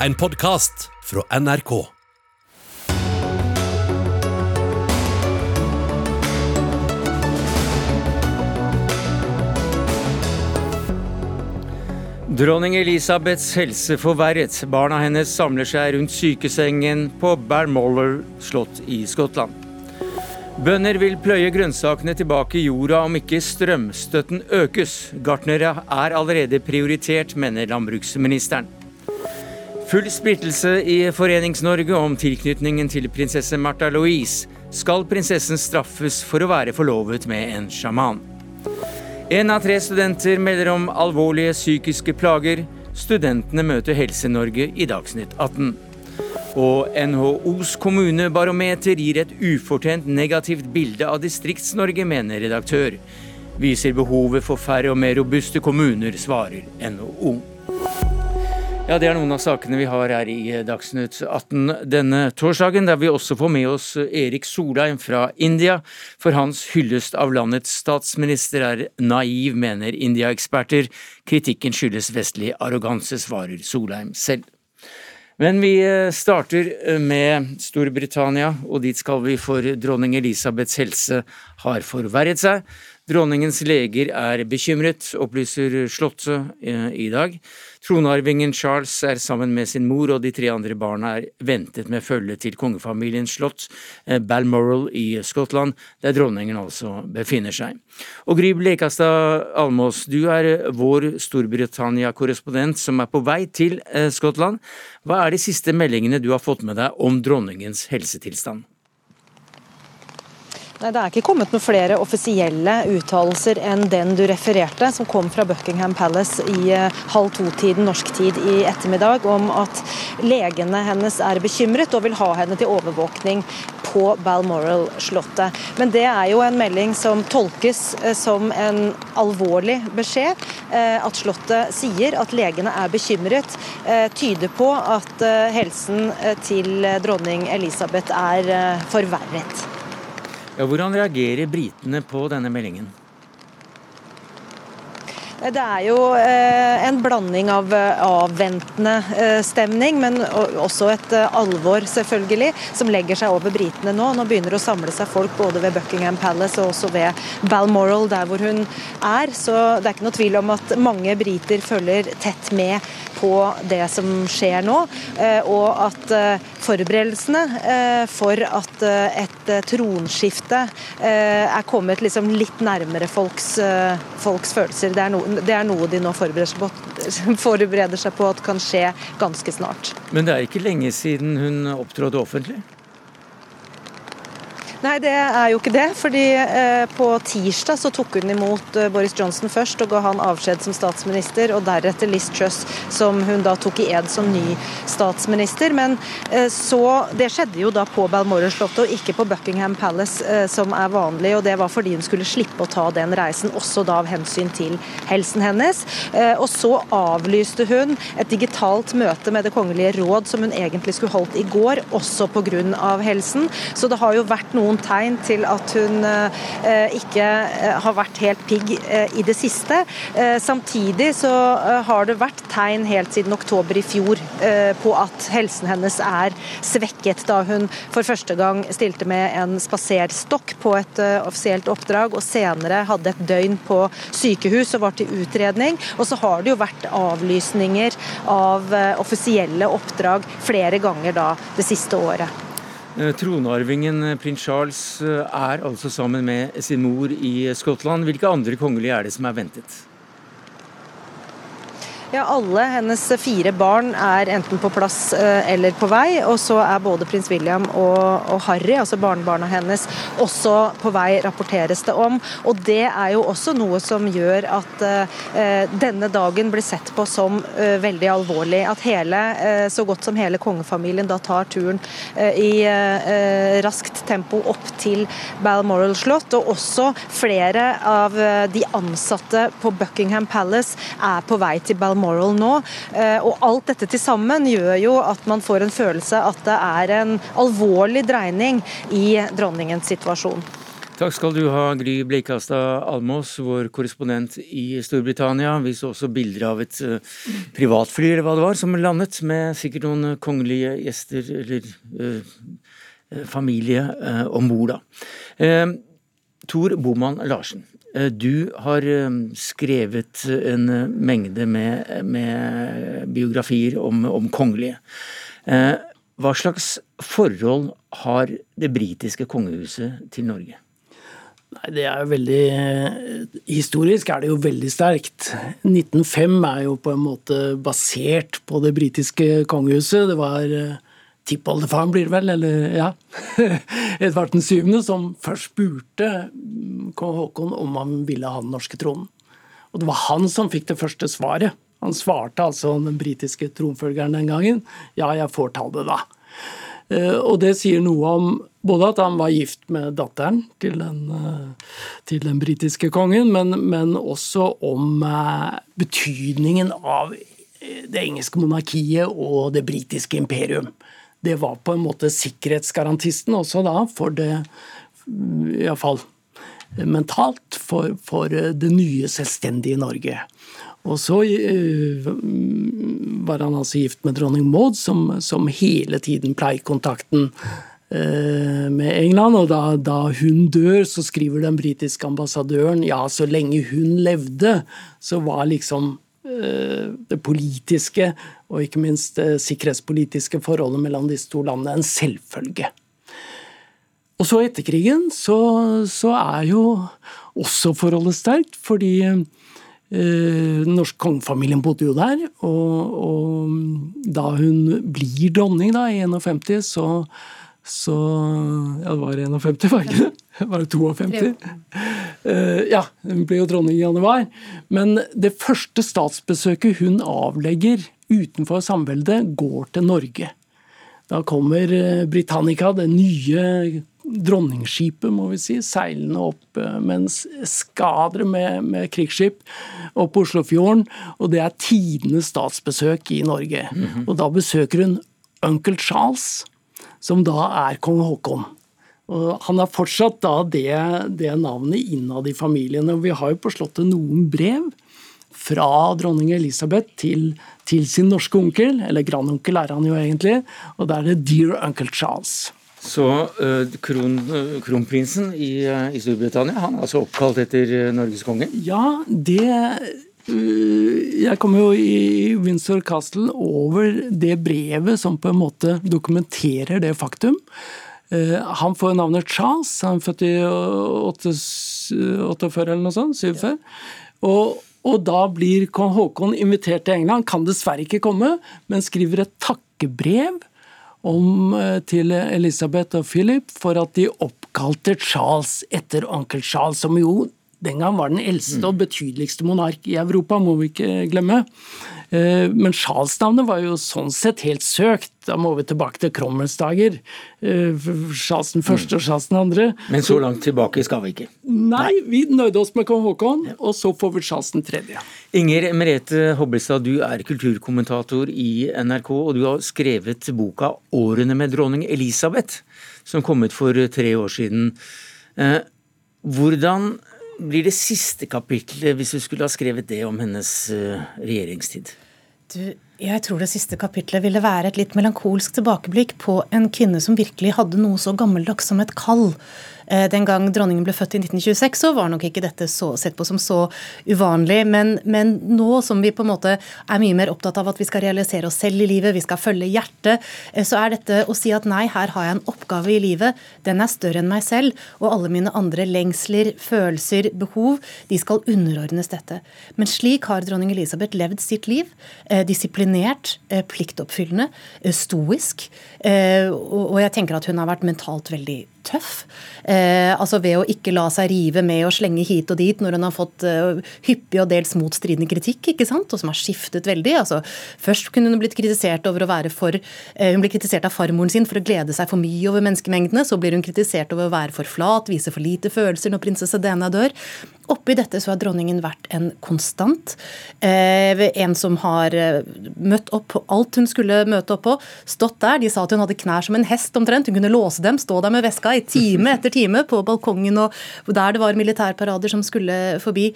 En podkast fra NRK. Dronning Elisabeths helse forverret. Barna hennes samler seg rundt sykesengen på Balmoller slott i Skottland. Bønder vil pløye grønnsakene tilbake i jorda om ikke strømstøtten økes. Gartnere er allerede prioritert, mener landbruksministeren. Full splittelse i Forenings-Norge om tilknytningen til prinsesse Märtha Louise. Skal prinsessen straffes for å være forlovet med en sjaman? En av tre studenter melder om alvorlige psykiske plager. Studentene møter Helse-Norge i Dagsnytt 18. Og NHOs kommunebarometer gir et ufortjent negativt bilde av Distrikts-Norge, mener redaktør. Viser behovet for færre og mer robuste kommuner, svarer NHO. Ja, Det er noen av sakene vi har her i Dagsnytt 18 denne torsdagen, der vi også får med oss Erik Solheim fra India. For hans hyllest av landets statsminister er naiv, mener India-eksperter. Kritikken skyldes vestlig arroganse, svarer Solheim selv. Men vi starter med Storbritannia, og dit skal vi for dronning Elisabeths helse har forverret seg. Dronningens leger er bekymret, opplyser Slottet i dag. Tronarvingen Charles er sammen med sin mor og de tre andre barna er ventet med følge til kongefamiliens slott Balmoral i Skottland, der dronningen altså befinner seg. Og Gry Blekastad Almås, du er vår Storbritannia-korrespondent som er på vei til Skottland. Hva er de siste meldingene du har fått med deg om dronningens helsetilstand? Nei, Det er ikke kommet noen flere offisielle uttalelser enn den du refererte, som kom fra Buckingham Palace i halv to-tiden norsk tid i ettermiddag, om at legene hennes er bekymret og vil ha henne til overvåkning på Balmoral-slottet. Men det er jo en melding som tolkes som en alvorlig beskjed. At Slottet sier at legene er bekymret, tyder på at helsen til dronning Elisabeth er forverret. Ja, hvordan reagerer britene på denne meldingen? Det er jo en blanding av avventende stemning, men også et alvor selvfølgelig, som legger seg over britene nå. Nå begynner det å samle seg folk både ved Buckingham Palace og også ved Balmoral, der hvor hun er. Så det er ikke noe tvil om at mange briter følger tett med på det som skjer nå, og at forberedelsene for at et tronskifte er kommet liksom litt nærmere folks, folks følelser. Det er, no, det er, noe de nå forbereder seg, på, forbereder seg på at kan skje ganske snart. Men det er ikke lenge siden hun opptrådte offentlig? Nei, det er jo ikke det. fordi eh, På tirsdag så tok hun imot eh, Boris Johnson først og ga han avskjed som statsminister, og deretter Liz Truss, som hun da tok i ed som ny statsminister. Men eh, så Det skjedde jo da på Balmoral-slottet og ikke på Buckingham Palace, som er vanlig. og Det var fordi hun skulle slippe å ta den reisen, også da av hensyn til helsen hennes. Og så avlyste hun et digitalt møte med Det kongelige råd som hun egentlig skulle holdt i går, også pga. helsen. Så det har jo vært noen noen tegn til at hun ikke har vært helt pigg i det siste. Samtidig så har det vært tegn helt siden oktober i fjor på at helsen hennes er svekket, da hun for første gang stilte med en spaserstokk på et offisielt oppdrag, og senere hadde et døgn på sykehus og var til utredning. Og så har det jo vært avlysninger av offisielle oppdrag flere ganger da det siste året. Tronarvingen prins Charles er altså sammen med sin mor i Skottland. Hvilke andre kongelige er det som er ventet? Ja, Alle hennes fire barn er enten på plass eller på vei. Og så er både prins William og, og Harry, altså barnebarna hennes, også på vei, rapporteres det om. Og det er jo også noe som gjør at uh, denne dagen blir sett på som uh, veldig alvorlig. At hele, uh, så godt som hele kongefamilien da tar turen i raskt tempo opp til Balmoral slott. Og også flere av de ansatte på Buckingham Palace er på vei til Balmoral Balmoral nå. Og alt dette til sammen gjør jo at man får en følelse at det er en alvorlig dreining i dronningens situasjon. Takk skal du ha, Gry Bleikastad Almås, vår korrespondent i Storbritannia. Vi så også bilder av et uh, privatfly eller hva det var, som landet, med sikkert noen kongelige gjester eller eh, familie eh, om bord. Eh, Tor Boman Larsen, du har skrevet en mengde med, med biografier om, om kongelige. Hva slags forhold har det britiske kongehuset til Norge? Nei, det er jo veldig Historisk er det jo veldig sterkt. 1905 er jo på en måte basert på det britiske kongehuset. Det var eh, tippoldefaren, blir det vel, eller ja Edvard 7., som først spurte kong Haakon om han ville ha den norske tronen. Og det var han som fikk det første svaret. Han svarte altså den britiske tronfølgeren den gangen ja, jeg får ta det, da. Eh, og det sier noe om både at han var gift med datteren til den, eh, til den britiske kongen, men, men, også om eh, betydningen av det engelske monarkiet og det britiske imperium. Det var på en måte sikkerhetsgarantisten også da, for det Iallfall mentalt, for, for det nye selvstendige Norge. Og så uh, var han altså gift med dronning Maud, som, som hele tiden pleier kontakten uh, med England. Og da, da, hun dør, så skriver den britiske ambassadøren ja, så lenge hun levde, så var liksom det politiske og ikke minst det sikkerhetspolitiske forholdet mellom disse to landene en selvfølge. Og så etter krigen så, så er jo også forholdet sterkt, fordi den eh, norske kongefamilien bodde jo der. Og, og da hun blir dronning da, i 51, så, så Ja, det var 51, var ikke det? Var det 52? Uh, ja, hun blir jo dronning i januar. Men det første statsbesøket hun avlegger utenfor samveldet, går til Norge. Da kommer eh, Britannica, det nye dronningsskipet, må vi si, seilende opp mens med en skadre med, med krigsskip opp på Oslofjorden. Og det er tidenes statsbesøk i Norge. Mm -hmm. Og da besøker hun onkel Charles, som da er kong Haakon. Og han har fortsatt da det, det navnet innad i familien. Og vi har jo på Slottet noen brev fra dronning Elisabeth til, til sin norske onkel, eller grandonkel er han jo egentlig, og da er det 'Dear Uncle Charles'. Så uh, kron, uh, kronprinsen i, uh, i, Storbritannia han er altså oppkalt etter Norges konge? Ja, det Jeg kom jo i Windsor Castle over det brevet som på en måte dokumenterer det faktum. Han får navnet Charles, han er født i 48 eller noe sånt, 47. Og, og da blir kong Haakon invitert til England, kan dessverre ikke komme, men skriver et takkebrev om eh, til Elisabeth og Philip for at de oppkalte Charles etter onkel Charles, som jo den gang var den eldste og betydeligste monark i Europa, må vi ikke glemme. Eh, men Charles-navnet var jo sånn sett helt søkt. Da må vi tilbake til Cromwells dager. Eh, Charles den første og Charles den andre. Men så langt tilbake skal vi ikke? Nei, vi nøyde oss med kong Haakon, og så får vi Charles den tredje. Inger Merete Hobbelstad, du er kulturkommentator i NRK, og du har skrevet boka 'Årene med dronning Elisabeth', som kom ut for tre år siden. Hvordan blir det siste kapitlet, hvis du skulle ha skrevet det om hennes regjeringstid? Du, jeg tror det siste kapitlet ville være et litt melankolsk tilbakeblikk på en kvinne som virkelig hadde noe så gammeldags som et kall. Eh, den gang dronningen ble født i 1926, så var nok ikke dette så, sett på som så uvanlig. Men, men, nå som vi på en måte er mye mer opptatt av at vi skal realisere oss selv i livet, vi skal følge hjertet, eh, så er dette å si at nei, her har jeg en oppgave i livet, den er større enn meg selv, og alle mine andre lengsler, følelser, behov, de skal underordnes dette. Men slik har dronning Elisabeth levd sitt liv. Eh, disiplinert, pliktoppfyllende, stoisk. Og jeg tenker at hun har vært mentalt veldig tøff. Eh, altså Ved å ikke la seg rive med å slenge hit og dit når hun har fått eh, hyppig og dels motstridende kritikk, ikke sant, og som har skiftet veldig. altså Først kunne hun blitt kritisert over å være for eh, Hun ble kritisert av farmoren sin for å glede seg for mye over menneskemengdene. Så blir hun kritisert over å være for flat, vise for lite følelser når prinsesse Dena dør. Oppi dette så har dronningen vært en konstant. Eh, en som har eh, møtt opp på alt hun skulle møte opp på. Stått der. De sa at hun hadde knær som en hest omtrent. Hun kunne låse dem, stå der med veska seg time etter time på balkongen og der det var militærparader som skulle forbi.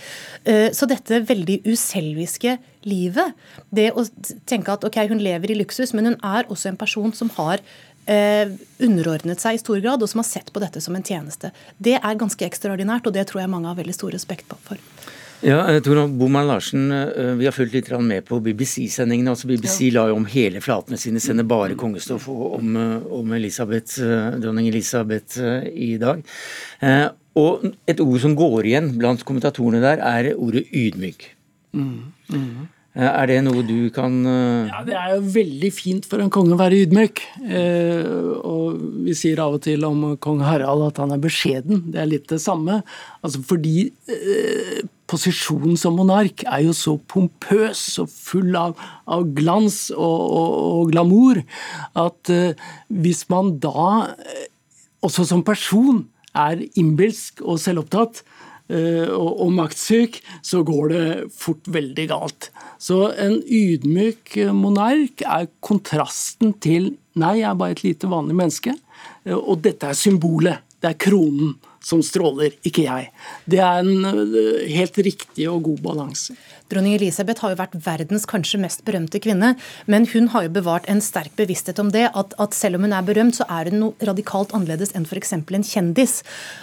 Eh, så dette veldig uselviske livet, det å tenke at ok, hun lever i luksus, men hun er også en person som har eh, underordnet seg i stor grad, og som har sett på dette som en tjeneste. Det er ganske ekstraordinært, og det tror jeg mange har veldig stor respekt for. Ja, eh, Tor Boman Larsen, eh, Vi har fulgt litt med på BBC-sendingene. altså BBC ja. la jo om hele flatene sine, sender bare kongestoff om, eh, om Elisabeth, dronning Elisabeth i dag. Og et ord som går igjen blant kommentatorene der, er ordet ydmyk. Mm, mm. Er det noe du kan Ja, Det er jo veldig fint for en konge å være ydmyk. og Vi sier av og til om kong Harald at han er beskjeden. Det er litt det samme. Altså fordi posisjonen som monark er jo så pompøs og full av, av glans og, og, og, glamour at uh, hvis man da, uh, også som person, er innbilsk og selvopptatt uh, og, og maktsyk, så går det fort veldig galt. Så en ydmyk monark er kontrasten til nei, jeg er bare et lite vanlig menneske, og dette er symbolet. Det er kronen som stråler, ikke jeg. Det er en eh, helt riktig og god balanse. Dronning Elisabeth har jo vært verdens kanskje mest berømte kvinne, men hun har jo bevart en sterk bevissthet om det, at, at selv om hun er berømt, så er hun noe radikalt annerledes enn f.eks. en kjendis.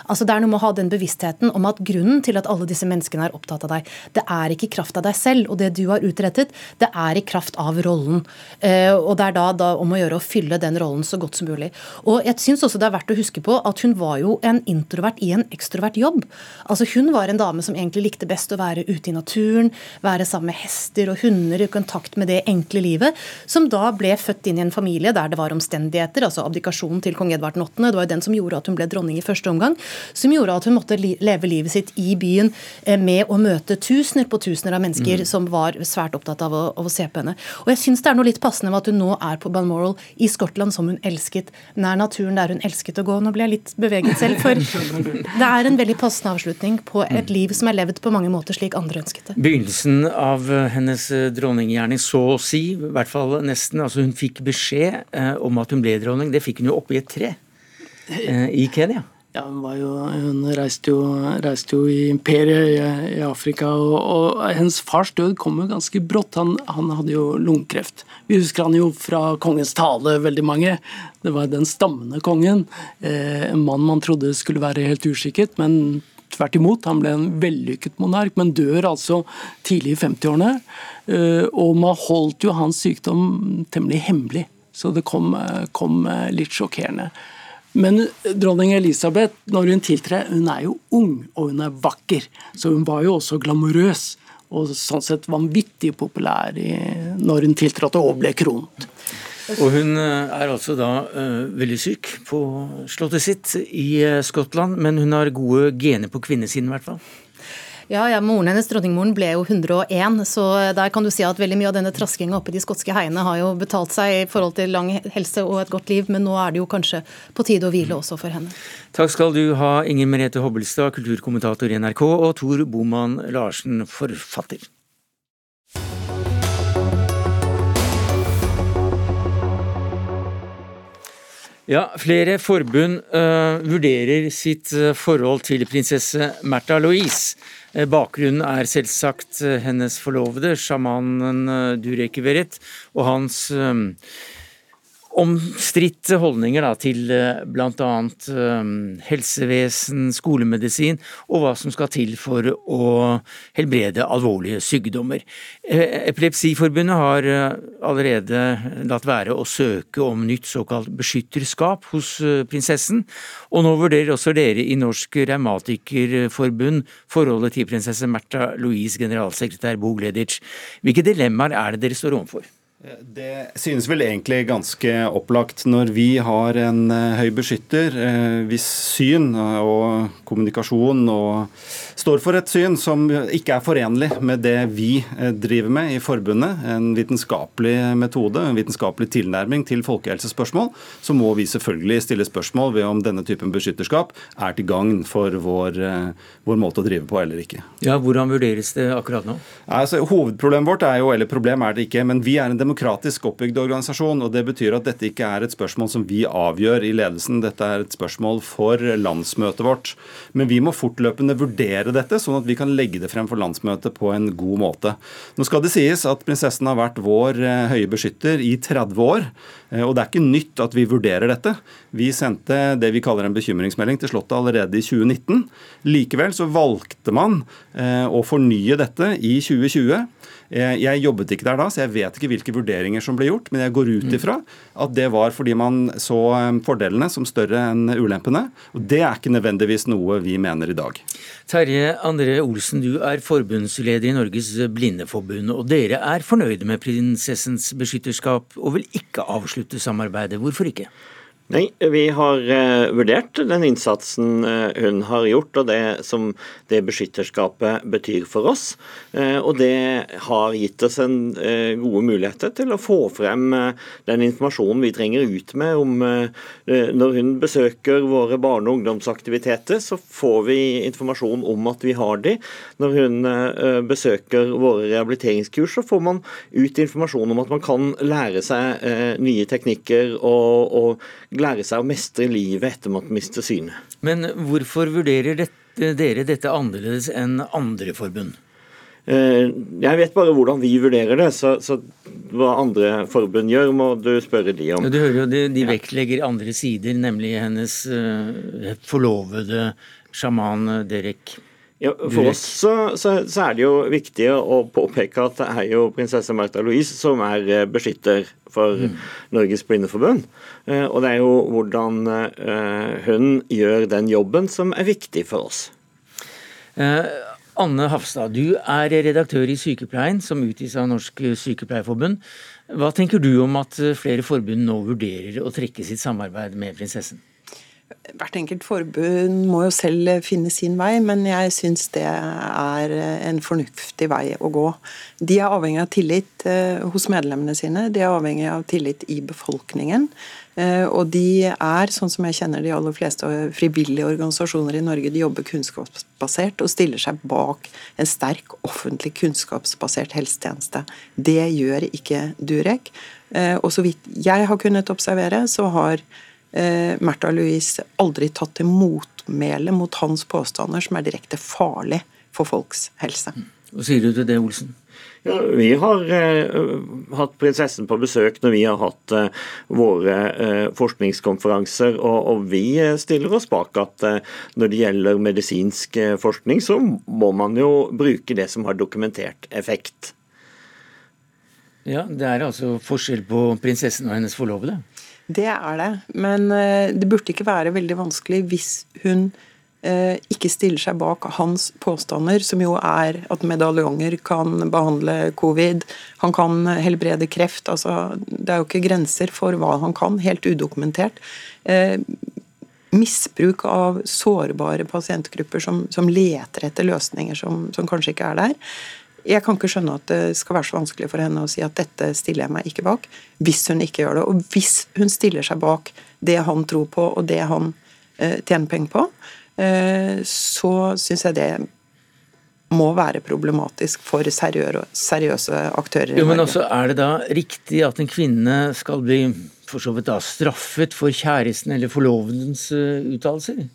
Altså Det er noe med å ha den bevisstheten om at grunnen til at alle disse menneskene er opptatt av deg, det er ikke i kraft av deg selv og det du har utrettet, det er i kraft av rollen. Eh, og det er da, da om å gjøre å fylle den rollen så godt som mulig. Og jeg syns også det er verdt å huske på at hun var jo en introvert i en ekstrovert jobb. Altså Hun var en dame som egentlig likte best å være ute i naturen, være sammen med hester og hunder i kontakt med det enkle livet, som da ble født inn i en familie der det var omstendigheter, altså abdikasjonen til kong Edvard 8., det var jo den som gjorde at hun ble dronning i første omgang, som gjorde at hun måtte leve livet sitt i byen eh, med å møte tusener på tusener av mennesker mm. som var svært opptatt av å, av å, se på henne. Og jeg syns det er noe litt passende med at hun nå er på Balmoral i Skottland, som hun elsket, nær naturen der hun elsket å gå. Nå ble jeg litt beveget selv, for det er en veldig passende avslutning på et liv som er levd på mange måter slik andre ønsket det. Begynnelsen av eh, hennes eh, dronninggjerning, så å si, i hvert fall nesten. Altså hun fikk beskjed eh, om at hun ble dronning. Det fikk hun jo oppi et tre i Kenya. Ja, hun, jo, hun reiste, jo, reiste, jo, i imperiet i, i Afrika, og, og, hennes fars død kom jo ganske brått. Han, han, hadde jo lungekreft. Vi husker han jo fra kongens tale, veldig mange. Det var den stammende kongen. Eh, en mann man trodde skulle være helt uskikket, men Tvert imot, han ble en vellykket monark, men dør altså tidlig i 50-årene. Eh, og man holdt jo hans sykdom temmelig hemmelig, så det kom, kom litt sjokkerende. Men dronning Elisabeth, når hun tiltrer, hun er jo ung og hun er vakker. Så hun var jo også glamorøs og sånn sett vanvittig populær i, når hun tiltrådte og ble kronet. Og hun eh, er altså da uh, veldig syk på slottet sitt i uh, Skottland, men hun har gode gener på kvinnesiden i hvert fall. Ja, ja, Moren hennes, dronningmoren, ble jo 101, så der kan du si at veldig mye av denne traskinga oppe i de skotske heiene har jo betalt seg i forhold til lang helse og et godt liv, men nå er det jo kanskje på tide å hvile også for henne. Takk skal du ha, Inger Merete Hobbelstad, kulturkommentator i NRK, og Tor Boman Larsen, forfatter. Ja, Flere forbund uh, vurderer sitt uh, forhold til prinsesse Märtha Louise. Uh, bakgrunnen er selvsagt hennes forlovede, sjamanen Durek Verit, og hans omstridte holdninger da, til eh, bl.a. Um, helsevesen, skolemedisin og hva som skal til for å helbrede alvorlige sykdommer. Eh, Epilepsiforbundet har eh, allerede latt være å søke om nytt såkalt beskytterskap hos prinsessen, og nå vurderer også dere i Norsk Revmatikerforbund forholdet til prinsesse Märtha Louise, generalsekretær Bo Gleditsch. Hvilke dilemmaer er det dere står overfor? Det synes vel egentlig ganske opplagt. Når vi har en eh, høy beskytter eh, hvis syn og kommunikasjon og står for et syn som ikke er forenlig med det vi eh, driver med i forbundet, en vitenskapelig metode, en vitenskapelig tilnærming til folkehelsespørsmål, så må vi selvfølgelig stille spørsmål ved om denne typen beskytterskap er til gagn for vår, vår måte å drive på eller ikke. Ja, Hvordan vurderes det akkurat nå? Altså, hovedproblemet vårt er jo, eller problem er det ikke, men vi er en demokratisk oppbygd organisasjon. og Det betyr at dette ikke er et spørsmål som vi avgjør i ledelsen. Dette er et spørsmål for landsmøtet vårt. Men vi må fortløpende vurdere dette, sånn at vi kan legge det frem for landsmøtet på en god måte. Nå skal det sies at prinsessen har vært vår eh, høye beskytter i 30 år. Eh, og det er ikke nytt at vi vurderer dette. Vi sendte det vi kaller en bekymringsmelding til Slottet allerede i 2019. Likevel så valgte man eh, å fornye dette i 2020. Eh, jeg jobbet ikke der da, så jeg vet ikke hvilke vurderinger som ble gjort, men jeg går ut ifra at det var fordi man så fordelene som større enn ulempene. Og det er ikke nødvendigvis noe vi mener i dag. Terje André Olsen, du er forbundsleder i Norges Blindeforbund, og dere er fornøyde med prinsessens beskytterskap og vil ikke avslutte samarbeidet. Hvorfor ikke? Nei, Vi har uh, vurdert den innsatsen uh, hun har gjort, og det som det beskytterskapet betyr for oss. Uh, og det har gitt oss en gode muligheter til å få frem den informasjonen vi trenger ut med om Når hun besøker våre barne- og ungdomsaktiviteter, så får vi informasjon om at vi har de. Når hun besøker våre rehabiliteringskurs, så får man ut informasjon om at man kan lære seg nye teknikker og, og lære seg å mestre livet etter man mister synet. Men hvorfor vurderer dette, dere dette annerledes enn andre forbund? Eh, jeg vet bare hvordan vi vurderer det, så, så, hva andre forbund gjør, må du spørre de om. Du hører jo De, de vektlegger andre sider, nemlig hennes uh, forlovede sjaman Derek ja, for oss så, så, så, er det jo viktig å påpeke at det er jo prinsesse Martha Louise som er eh, beskytter for mm. Norges Blindeforbund. Eh, og det er jo hvordan eh, hun gjør den jobben som er viktig for oss. Anne Hafstad, du er redaktør i Sykepleien, som utgis av Norsk Sykepleierforbund. Hva tenker du om at flere forbund nå vurderer å trekke sitt samarbeid med prinsessen? Hvert enkelt forbund må jo selv finne sin vei, men jeg syns det er en fornuftig vei å gå. De er avhengig av tillit eh, hos medlemmene sine, de er avhengig av tillit i befolkningen. Eh, og de er, sånn som jeg kjenner de aller fleste frivillige organisasjoner i Norge, de jobber kunnskapsbasert og stiller seg bak en sterk offentlig kunnskapsbasert helsetjeneste. Det gjør ikke Durek. Eh, og så vidt jeg har kunnet observere, så har eh, Märtha Louise aldri tatt til motmæle mot hans påstander som er direkte farlig for folks helse. Hva sier du til det, Olsen? Ja, vi har eh, hatt prinsessen på besøk når vi har hatt eh, våre eh, forskningskonferanser, og, og, vi stiller oss bak at eh, når det gjelder medisinsk eh, forskning, så må man jo bruke det som har dokumentert effekt. Ja, Det er altså forskjell på prinsessen og hennes forlovede? Det er det, men eh, det burde ikke være veldig vanskelig hvis hun eh, ikke stiller seg bak hans påstander, som jo er at medaljonger kan behandle covid, han kan helbrede kreft. altså Det er jo ikke grenser for hva han kan, helt udokumentert. Eh, misbruk av sårbare pasientgrupper som, som leter etter løsninger som, som kanskje ikke er der. Jeg kan ikke skjønne at det skal være så vanskelig for henne å si at dette stiller jeg meg ikke bak, hvis hun ikke gjør det. Og hvis hun stiller seg bak det han tror på, og det han eh, tjener penger på, eh, så syns jeg det må være problematisk for seriøse aktører jo, men også Er det da riktig at en kvinne skal bli for så vidt da straffet for kjæresten eller forlovedens uh, uttalelser?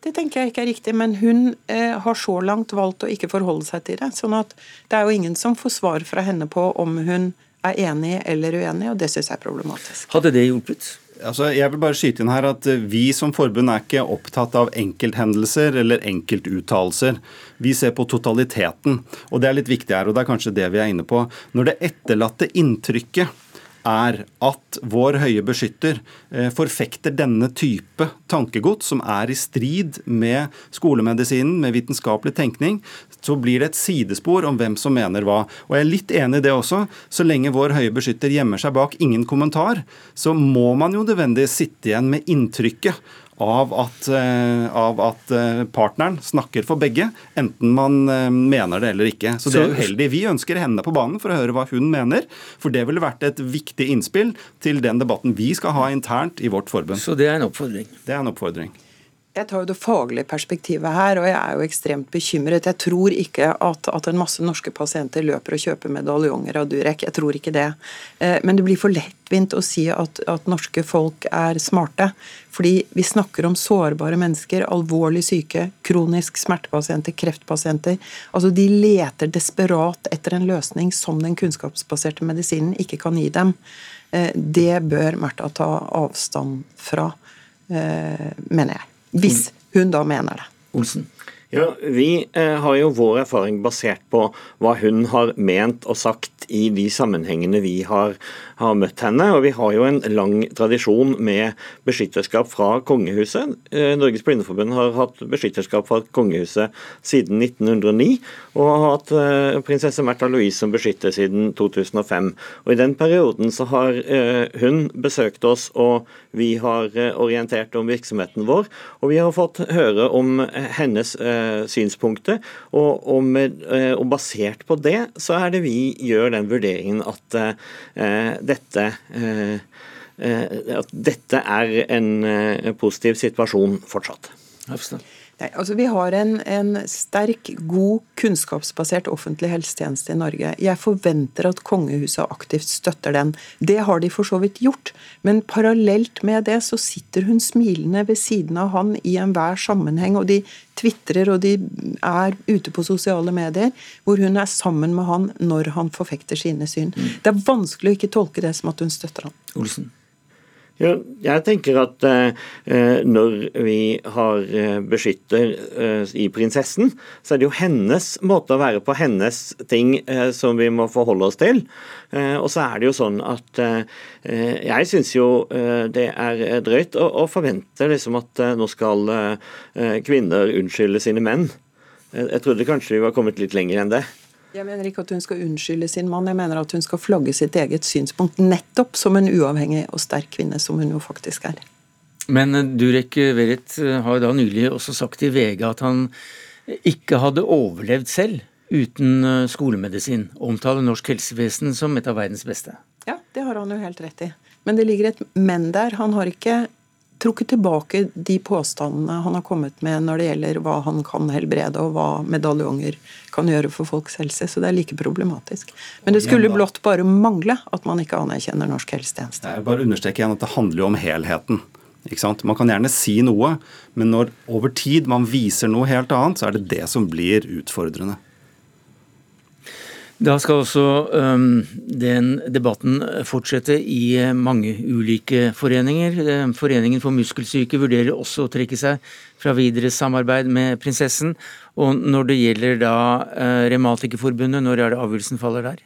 Det tenker jeg ikke er riktig. Men hun eh, har så langt valgt å ikke forholde seg til det. sånn at det er jo ingen som får svar fra henne på om hun er enig eller uenig, og det syns jeg er problematisk. Hadde det hjulpet? Altså, jeg vil bare skyte inn her at eh, Vi som forbund er ikke opptatt av enkelthendelser eller enkeltuttalelser. Vi ser på totaliteten. og Det er litt viktig her, og det er kanskje det vi er inne på. Når det etterlatte inntrykket er at vår høye beskytter eh, forfekter denne type tankegods som er i strid med skolemedisinen, med vitenskapelig tenkning, så blir det et sidespor om hvem som mener hva. Og jeg er litt enig i det også. Så lenge vår høye beskytter gjemmer seg bak ingen kommentar, så må man jo nødvendigvis sitte igjen med inntrykket av at, eh, av at, eh, partneren snakker for begge, enten man eh, mener det eller ikke. Så det er uheldig. Vi ønsker henne på banen for å høre hva hun mener, for det ville vært et viktig innspill til den debatten vi skal ha internt i vårt forbund. Så det er en oppfordring? Det er en oppfordring. Jeg tar jo det faglige perspektivet her, og jeg er jo ekstremt bekymret. Jeg tror ikke at, at en masse norske pasienter løper og kjøper medaljonger av Durek. Jeg tror ikke det. Eh, men det blir for lettvint å si at, at norske folk er smarte. Fordi vi snakker om sårbare mennesker, alvorlig syke, kronisk smertepasienter, kreftpasienter. Altså De leter desperat etter en løsning som den kunnskapsbaserte medisinen ikke kan gi dem. Eh, det bør Märtha ta avstand fra, eh, mener jeg. Hvis hun da mener det. Olsen? Ja, Vi eh, har jo vår erfaring basert på hva hun har ment og sagt i de sammenhengene vi har, har møtt henne. Og vi har jo en lang tradisjon med beskytterskap fra kongehuset. Eh, Norges Blindeforbund har hatt beskytterskap fra kongehuset siden 1909, og har hatt eh, prinsesse Märtha Louise som beskytter siden 2005. Og I den perioden så har hun besøkt oss, og vi har orientert om virksomheten vår. Og vi har fått høre om hennes Eh, synspunktet. Og, og, med, eh, og, basert på det, så er det vi gjør den vurderingen at uh, dette at dette er en positiv situasjon fortsatt. Hafstad. Nei, altså Vi har en, en, sterk, god, kunnskapsbasert offentlig helsetjeneste i Norge. Jeg forventer at kongehuset aktivt støtter den. Det har de for så vidt gjort. Men parallelt med det så sitter hun smilende ved siden av han i enhver sammenheng. Og de tvitrer og de er ute på sosiale medier hvor hun er sammen med han når han forfekter sine syn. Mm. Det er vanskelig å ikke tolke det som at hun støtter han. Olsen. Ja, jeg tenker at eh, eh, når vi har eh, beskytter eh, i prinsessen, så er det jo hennes måte å være på, hennes ting, eh, som vi må forholde oss til. Eh, og så er det jo sånn at jeg syns jo det er drøyt å, å forvente liksom at nå skal kvinner unnskylde sine menn. Jeg trodde kanskje vi var kommet litt lenger enn det. Jeg mener ikke at hun skal unnskylde sin mann, jeg mener at hun skal flagge sitt eget synspunkt, nettopp som en uavhengig og sterk kvinne, som hun jo faktisk er. Men eh, Durek Verrett eh, har da nylig også sagt i VG at han ikke hadde overlevd selv uten eh, skolemedisin. Omtaler norsk helsevesen som et av verdens beste. Ja, det har han jo helt rett i. Men det ligger et men der. Han har ikke trukket tilbake de påstandene han har kommet med når det gjelder hva han kan helbrede, og hva medaljonger kan gjøre for folks helse. Så det er like problematisk. Men det skulle blott bare mangle at man ikke anerkjenner norsk helsetjeneste. Jeg bare understreker igjen at det handler jo om helheten. Man kan gjerne si noe, men når over tid man viser noe helt annet, så er det det som blir utfordrende. Da skal også um, den debatten fortsette i eh, mange ulike foreninger. Foreningen for muskelsyke vurderer også å trekke seg fra videre samarbeid med prinsessen. Og når det gjelder da uh, Revmatikerforbundet, når er det avgjørelsen faller der?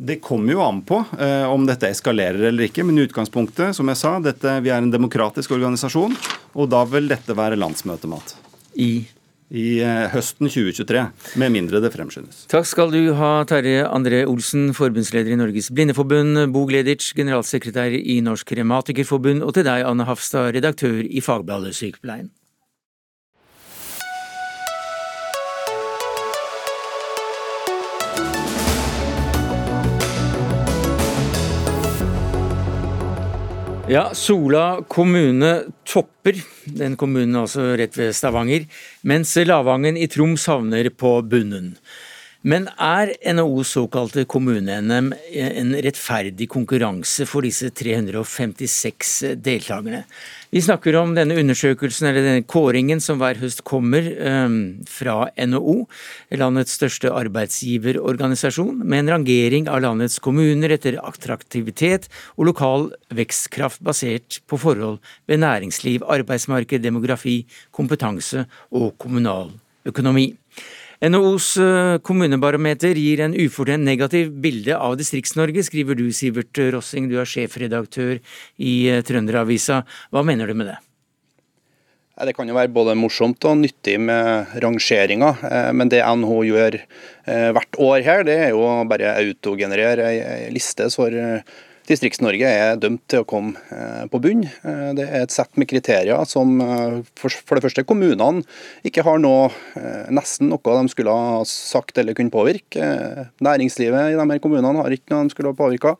Det kommer jo an på eh, om dette eskalerer eller ikke. Men i utgangspunktet, som jeg sa, dette, vi er en demokratisk organisasjon, og da vil dette være landsmøtemat. I i eh, høsten 2023, med mindre det fremskyndes. Takk skal du ha, Terje André Olsen, forbundsleder i Norges Blindeforbund, Bo Gleditsch, generalsekretær i Norsk Rematikerforbund, og til deg, Anne Hafstad, redaktør i Fagbladet Sykepleien. Ja, Sola kommune topper, den kommunen altså rett ved Stavanger, mens Lavangen i Troms havner på bunnen. Men er NHOs såkalte kommune-NM en rettferdig konkurranse for disse 356 deltakerne? Vi snakker om denne undersøkelsen, eller denne kåringen som hver høst kommer um, fra NHO, landets største arbeidsgiverorganisasjon, med en rangering av landets kommuner etter attraktivitet og lokal vekstkraft basert på forhold ved næringsliv, arbeidsmarked, demografi, kompetanse og kommunal økonomi. NHOs eh, kommunebarometer gir en ufortjent negativ bilde av Distrikts-Norge, skriver du Sivert Rossing, du er sjefredaktør i eh, Trønderavisa. Hva mener du med det? Det kan jo være både morsomt og nyttig med rangeringer, eh, men det NHO gjør hvert år her, det er jo bare å autogenerere ei liste for Distrikts-Norge er dømt til å komme eh, på bunn. Eh, det er et sett med kriterier som for det første kommunene ikke har noe, nesten noe de skulle ha sagt eller kunne påvirke. Næringslivet i de her kommunene har ikke noe de skulle ha påvirka.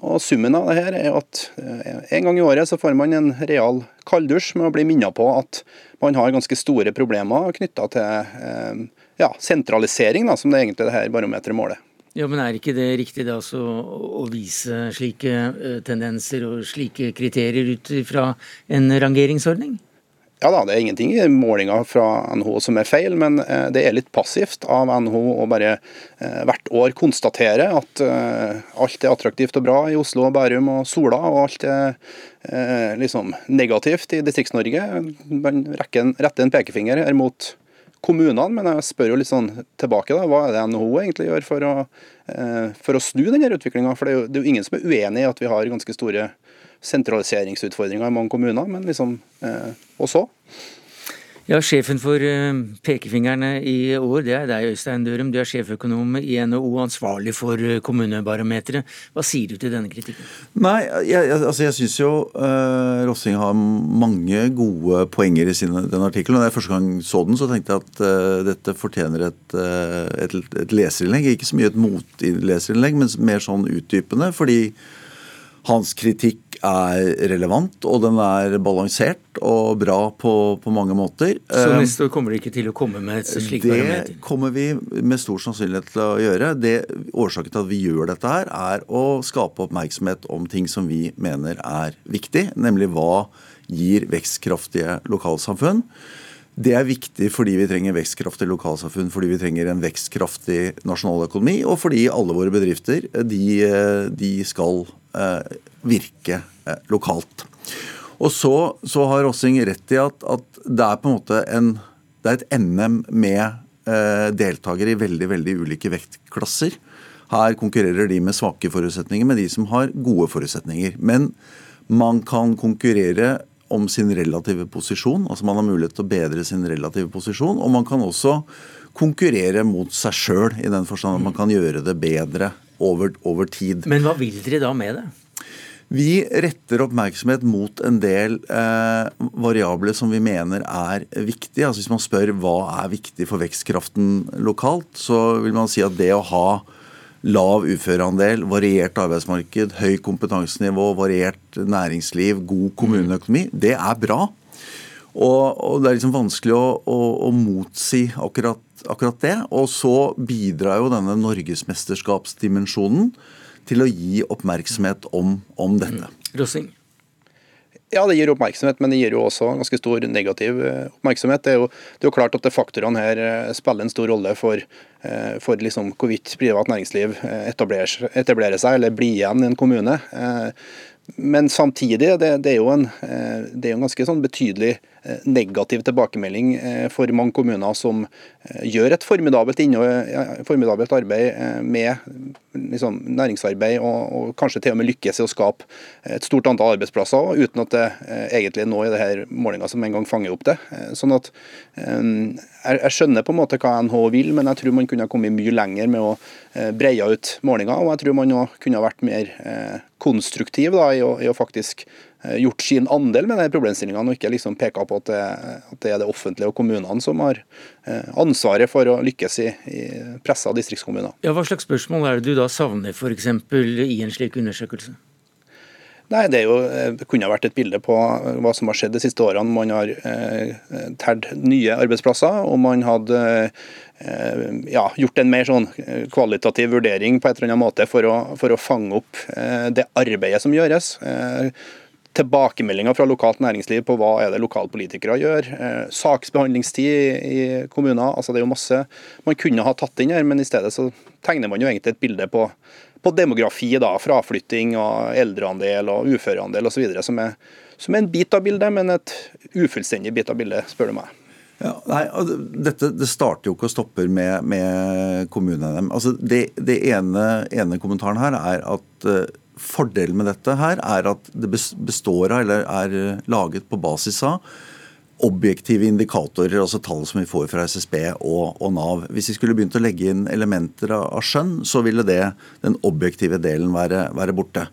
Og Summen av det her er at en gang i året så får man en real kalddusj med å bli minnet på at man har ganske store problemer knytta til ja, sentralisering, da, som det egentlig det her barometeret måler. Ja, men Er ikke det riktig da så, å vise slike eh, tendenser og slike kriterier ut fra en rangeringsordning? Ja da, Det er ingenting i målinga fra NHO som er feil, men eh, det er litt passivt av NHO å bare eh, hvert år konstatere at alt er attraktivt og bra i Oslo, Bærum og Sola, og alt er liksom negativt i Distrikts-Norge. Man retter en pekefinger her mot kommunene. Men jeg spør jo litt sånn tilbake, da, hva er det NHO egentlig gjør for å, eh, for å snu denne utviklinga? For det er, jo, det er, jo, ingen som er uenig i at vi har ganske store sentraliseringsutfordringer i mange kommuner, men liksom eh, Og så? Ja, Sjefen for uh, pekefingrene i år, det er deg, Øystein Dørum. Du er sjeføkonom i NHO, ansvarlig for uh, kommunebarometeret. Hva sier du til denne kritikken? Nei, jeg, altså jeg syns jo uh, Rossing har mange gode poenger i sin, den artikkelen. Da jeg første gang så den, så tenkte jeg at uh, dette fortjener et, et, et leserinnlegg. Ikke så mye et motleserinnlegg, men mer sånn utdypende. fordi hans kritikk er relevant, og den er balansert og bra på, på mange måter. Så eh, neste år kommer de ikke til å komme med et slikt barometer? Det kommer vi med stor sannsynlighet til å gjøre. Det, årsaken til at vi gjør dette her, er å skape oppmerksomhet om ting som vi mener er viktig, nemlig hva gir vekstkraftige lokalsamfunn. Det er viktig fordi vi trenger vekstkraftige lokalsamfunn, fordi vi trenger en vekstkraftig nasjonaløkonomi, og fordi alle våre bedrifter de, de skal virke eh, lokalt. Og så, så, har Rossing rett i at, at, det er på en måte en, det er et NM med eh, deltakere i veldig, veldig ulike vektklasser. Her konkurrerer de med svake forutsetninger med de som har gode forutsetninger. Men man kan konkurrere om sin relative posisjon. altså Man har mulighet til å bedre sin relative posisjon. Og man kan også konkurrere mot seg sjøl, i den forstand at man kan gjøre det bedre over, over tid. Men hva vil dere da med det? Vi retter oppmerksomhet mot en del eh, variabler som vi mener er viktige. Altså Hvis man spør hva er viktig for vekstkraften lokalt, så vil man si at det å ha lav uføreandel, variert arbeidsmarked, høy kompetansenivå, variert næringsliv, god kommuneøkonomi, det er bra. Og, og det er liksom vanskelig å, å, å motsi akkurat, akkurat, det. Og så bidrar jo denne norgesmesterskapsdimensjonen til å gi oppmerksomhet om, om dette. Rossing. Ja, det gir oppmerksomhet, men det gir jo også ganske stor negativ eh, oppmerksomhet. Det er jo, det er jo klart at det faktorene her eh, spiller en stor rolle for, eh, for liksom hvorvidt privat næringsliv etablerer, etablerer, seg eller blir igjen i en kommune. Men samtidig, det, det, er jo en, det er en ganske sånn betydelig eh, negativ tilbakemelding eh, for mange kommuner som gjør et formidabelt, formidabelt arbeid med liksom, næringsarbeid, og, og, kanskje til og med lykkes i å skape et stort antall arbeidsplasser, uten at det egentlig er noe i denne målinga som engang fanger opp det. Sånn at jeg, skjønner på en måte hva NHO vil, men jeg tror man kunne kommet mye lenger med å breie ut målinga, og jeg tror man òg kunne vært mer konstruktiv da, i, å, i, å, faktisk eh, gjort sin andel med de problemstillingene, og ikke liksom peka på at det, at det, er det offentlige og kommunene som har eh, ansvaret for å lykkes i, i pressa distriktskommuner. Ja, hva slags spørsmål er det du da savner f.eks. i en slik undersøkelse? Nei, Det, jo, eh, det kunne vært et bilde på hva som har skjedd de siste årene. Man har eh, tært nye arbeidsplasser, og man hadde eh, ja, gjort en mer sånn eh, kvalitativ vurdering på et eller annet måte for å, for å fange opp eh, det arbeidet som gjøres. Eh, tilbakemeldinger fra lokalt næringsliv på hva er det lokalpolitikere gjør. Eh, saksbehandlingstid i, kommuner. altså Det er jo masse man kunne ha tatt inn her, men i stedet så tegner man jo egentlig et bilde på på demografi, da, fraflytting og eldreandel og uføreandel osv. Som, er, som er en bit av bildet, men et ufullstendig bit av bildet, spør du meg. Ja, nei, dette det starter jo ikke og stopper med, med kommunene. Altså, det, det ene, ene, kommentaren her er at uh, fordelen med dette her er at det består av, eller er laget på basis av, objektive indikatorer, altså tall som vi får fra SSB og, og, Nav. Hvis vi skulle begynt å legge inn elementer av, av skjønn, så ville det, den objektive delen være, være borte.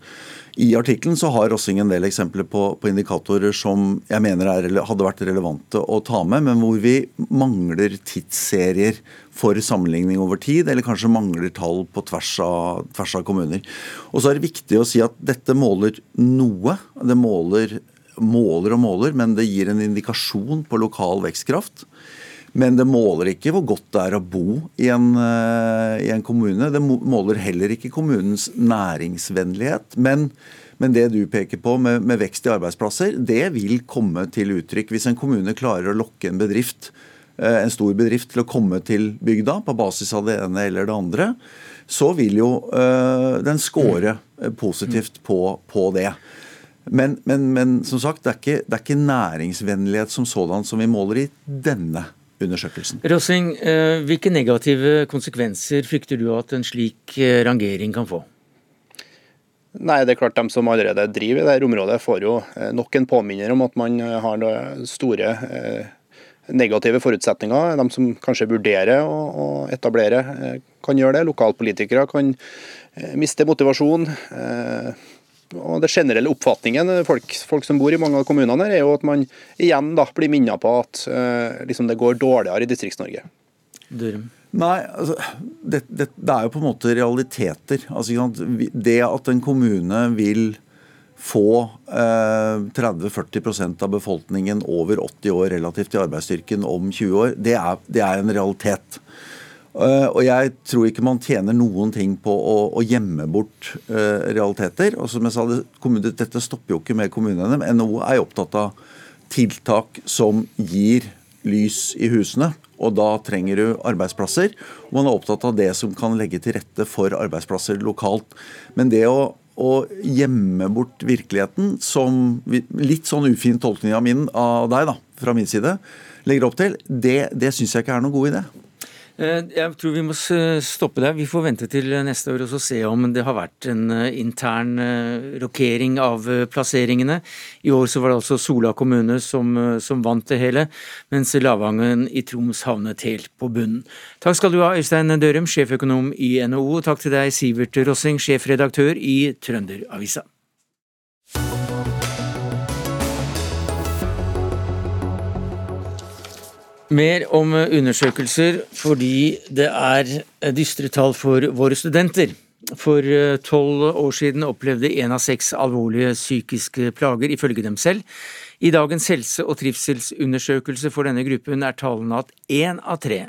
I artikkelen så har Rossing en del eksempler på, på indikatorer som jeg mener er, hadde vært relevante å ta med, men hvor vi mangler tidsserier for sammenligning over tid, eller kanskje mangler tall på tvers av, tvers av kommuner. Og så er det viktig å si at dette måler noe. Det måler måler og måler, men det gir en indikasjon på lokal vekstkraft. Men det måler ikke hvor godt det er å bo i en, eh, i en kommune. Det måler heller ikke kommunens næringsvennlighet. Men, men det du peker på med, med, vekst i arbeidsplasser, det vil komme til uttrykk. Hvis en kommune klarer å lokke en bedrift, eh, en stor bedrift til å komme til bygda på basis av det ene eller det andre, så vil jo øh, den score positivt på, på det. Men, men, men, som sagt, det er, ikke, det er ikke næringsvennlighet som sådan som vi måler i denne undersøkelsen. Rossing, eh, hvilke negative konsekvenser frykter du at en slik eh, rangering kan få? Nei, det er klart De som allerede driver i dette området, får jo eh, nok en påminner om at man har store negative forutsetninger. De som kanskje vurderer å etablere, kan gjøre det. Lokalpolitikere kan miste motivasjon og det generelle oppfatningen folk, folk, som bor i mange av kommunene her, er jo at man igjen da blir minnet på at eh, liksom det går dårligere i Distrikts-Norge. Nei, altså, det, det, det, er jo på en måte realiteter. Altså, det at en kommune vil få eh, 30-40% av befolkningen over 80 år relativt til arbeidsstyrken om 20 år, det er, det er en realitet. Uh, og jeg tror ikke man tjener noen ting på å, å gjemme bort uh, realiteter. Og som jeg sa, det, Dette stopper jo ikke med kommunene. men NHO er opptatt av tiltak som gir lys i husene. Og da trenger du arbeidsplasser. Og man er opptatt av det som kan legge til rette for arbeidsplasser lokalt. Men det å, å gjemme bort virkeligheten, som litt sånn ufin tolkning av, min, av deg da, fra min side legger opp til, det, det syns jeg ikke er noen god idé. Eh, jeg tror vi må stoppe der. Vi får vente til neste år og så se om det har vært en eh, intern eh, rokering av plasseringene. I år så var det altså Sola kommune som, som vant det hele, mens Lavangen i Troms havnet helt på bunnen. Takk skal du ha, Øystein Dørum, sjeføkonom i NHO. Takk til deg, Sivert Rossing, sjefredaktør i Trønderavisa. Mer om undersøkelser fordi det er dystre tall for våre studenter. For eh, tolv år siden opplevde én av seks alvorlige psykiske plager, ifølge dem selv. I dagens helse- og trivselsundersøkelse for denne gruppen er tallene at én av tre,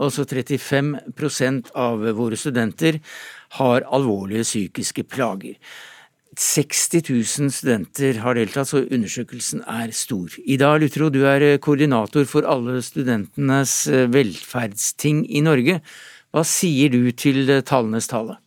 altså 35% av våre studenter, har alvorlige psykiske plager. 60 000 studenter har deltatt, så undersøkelsen er stor. Ida Lutro, du er eh, koordinator for alle studentenes eh, velferdsting i Norge. Hva sier du til eh, tallenes tale?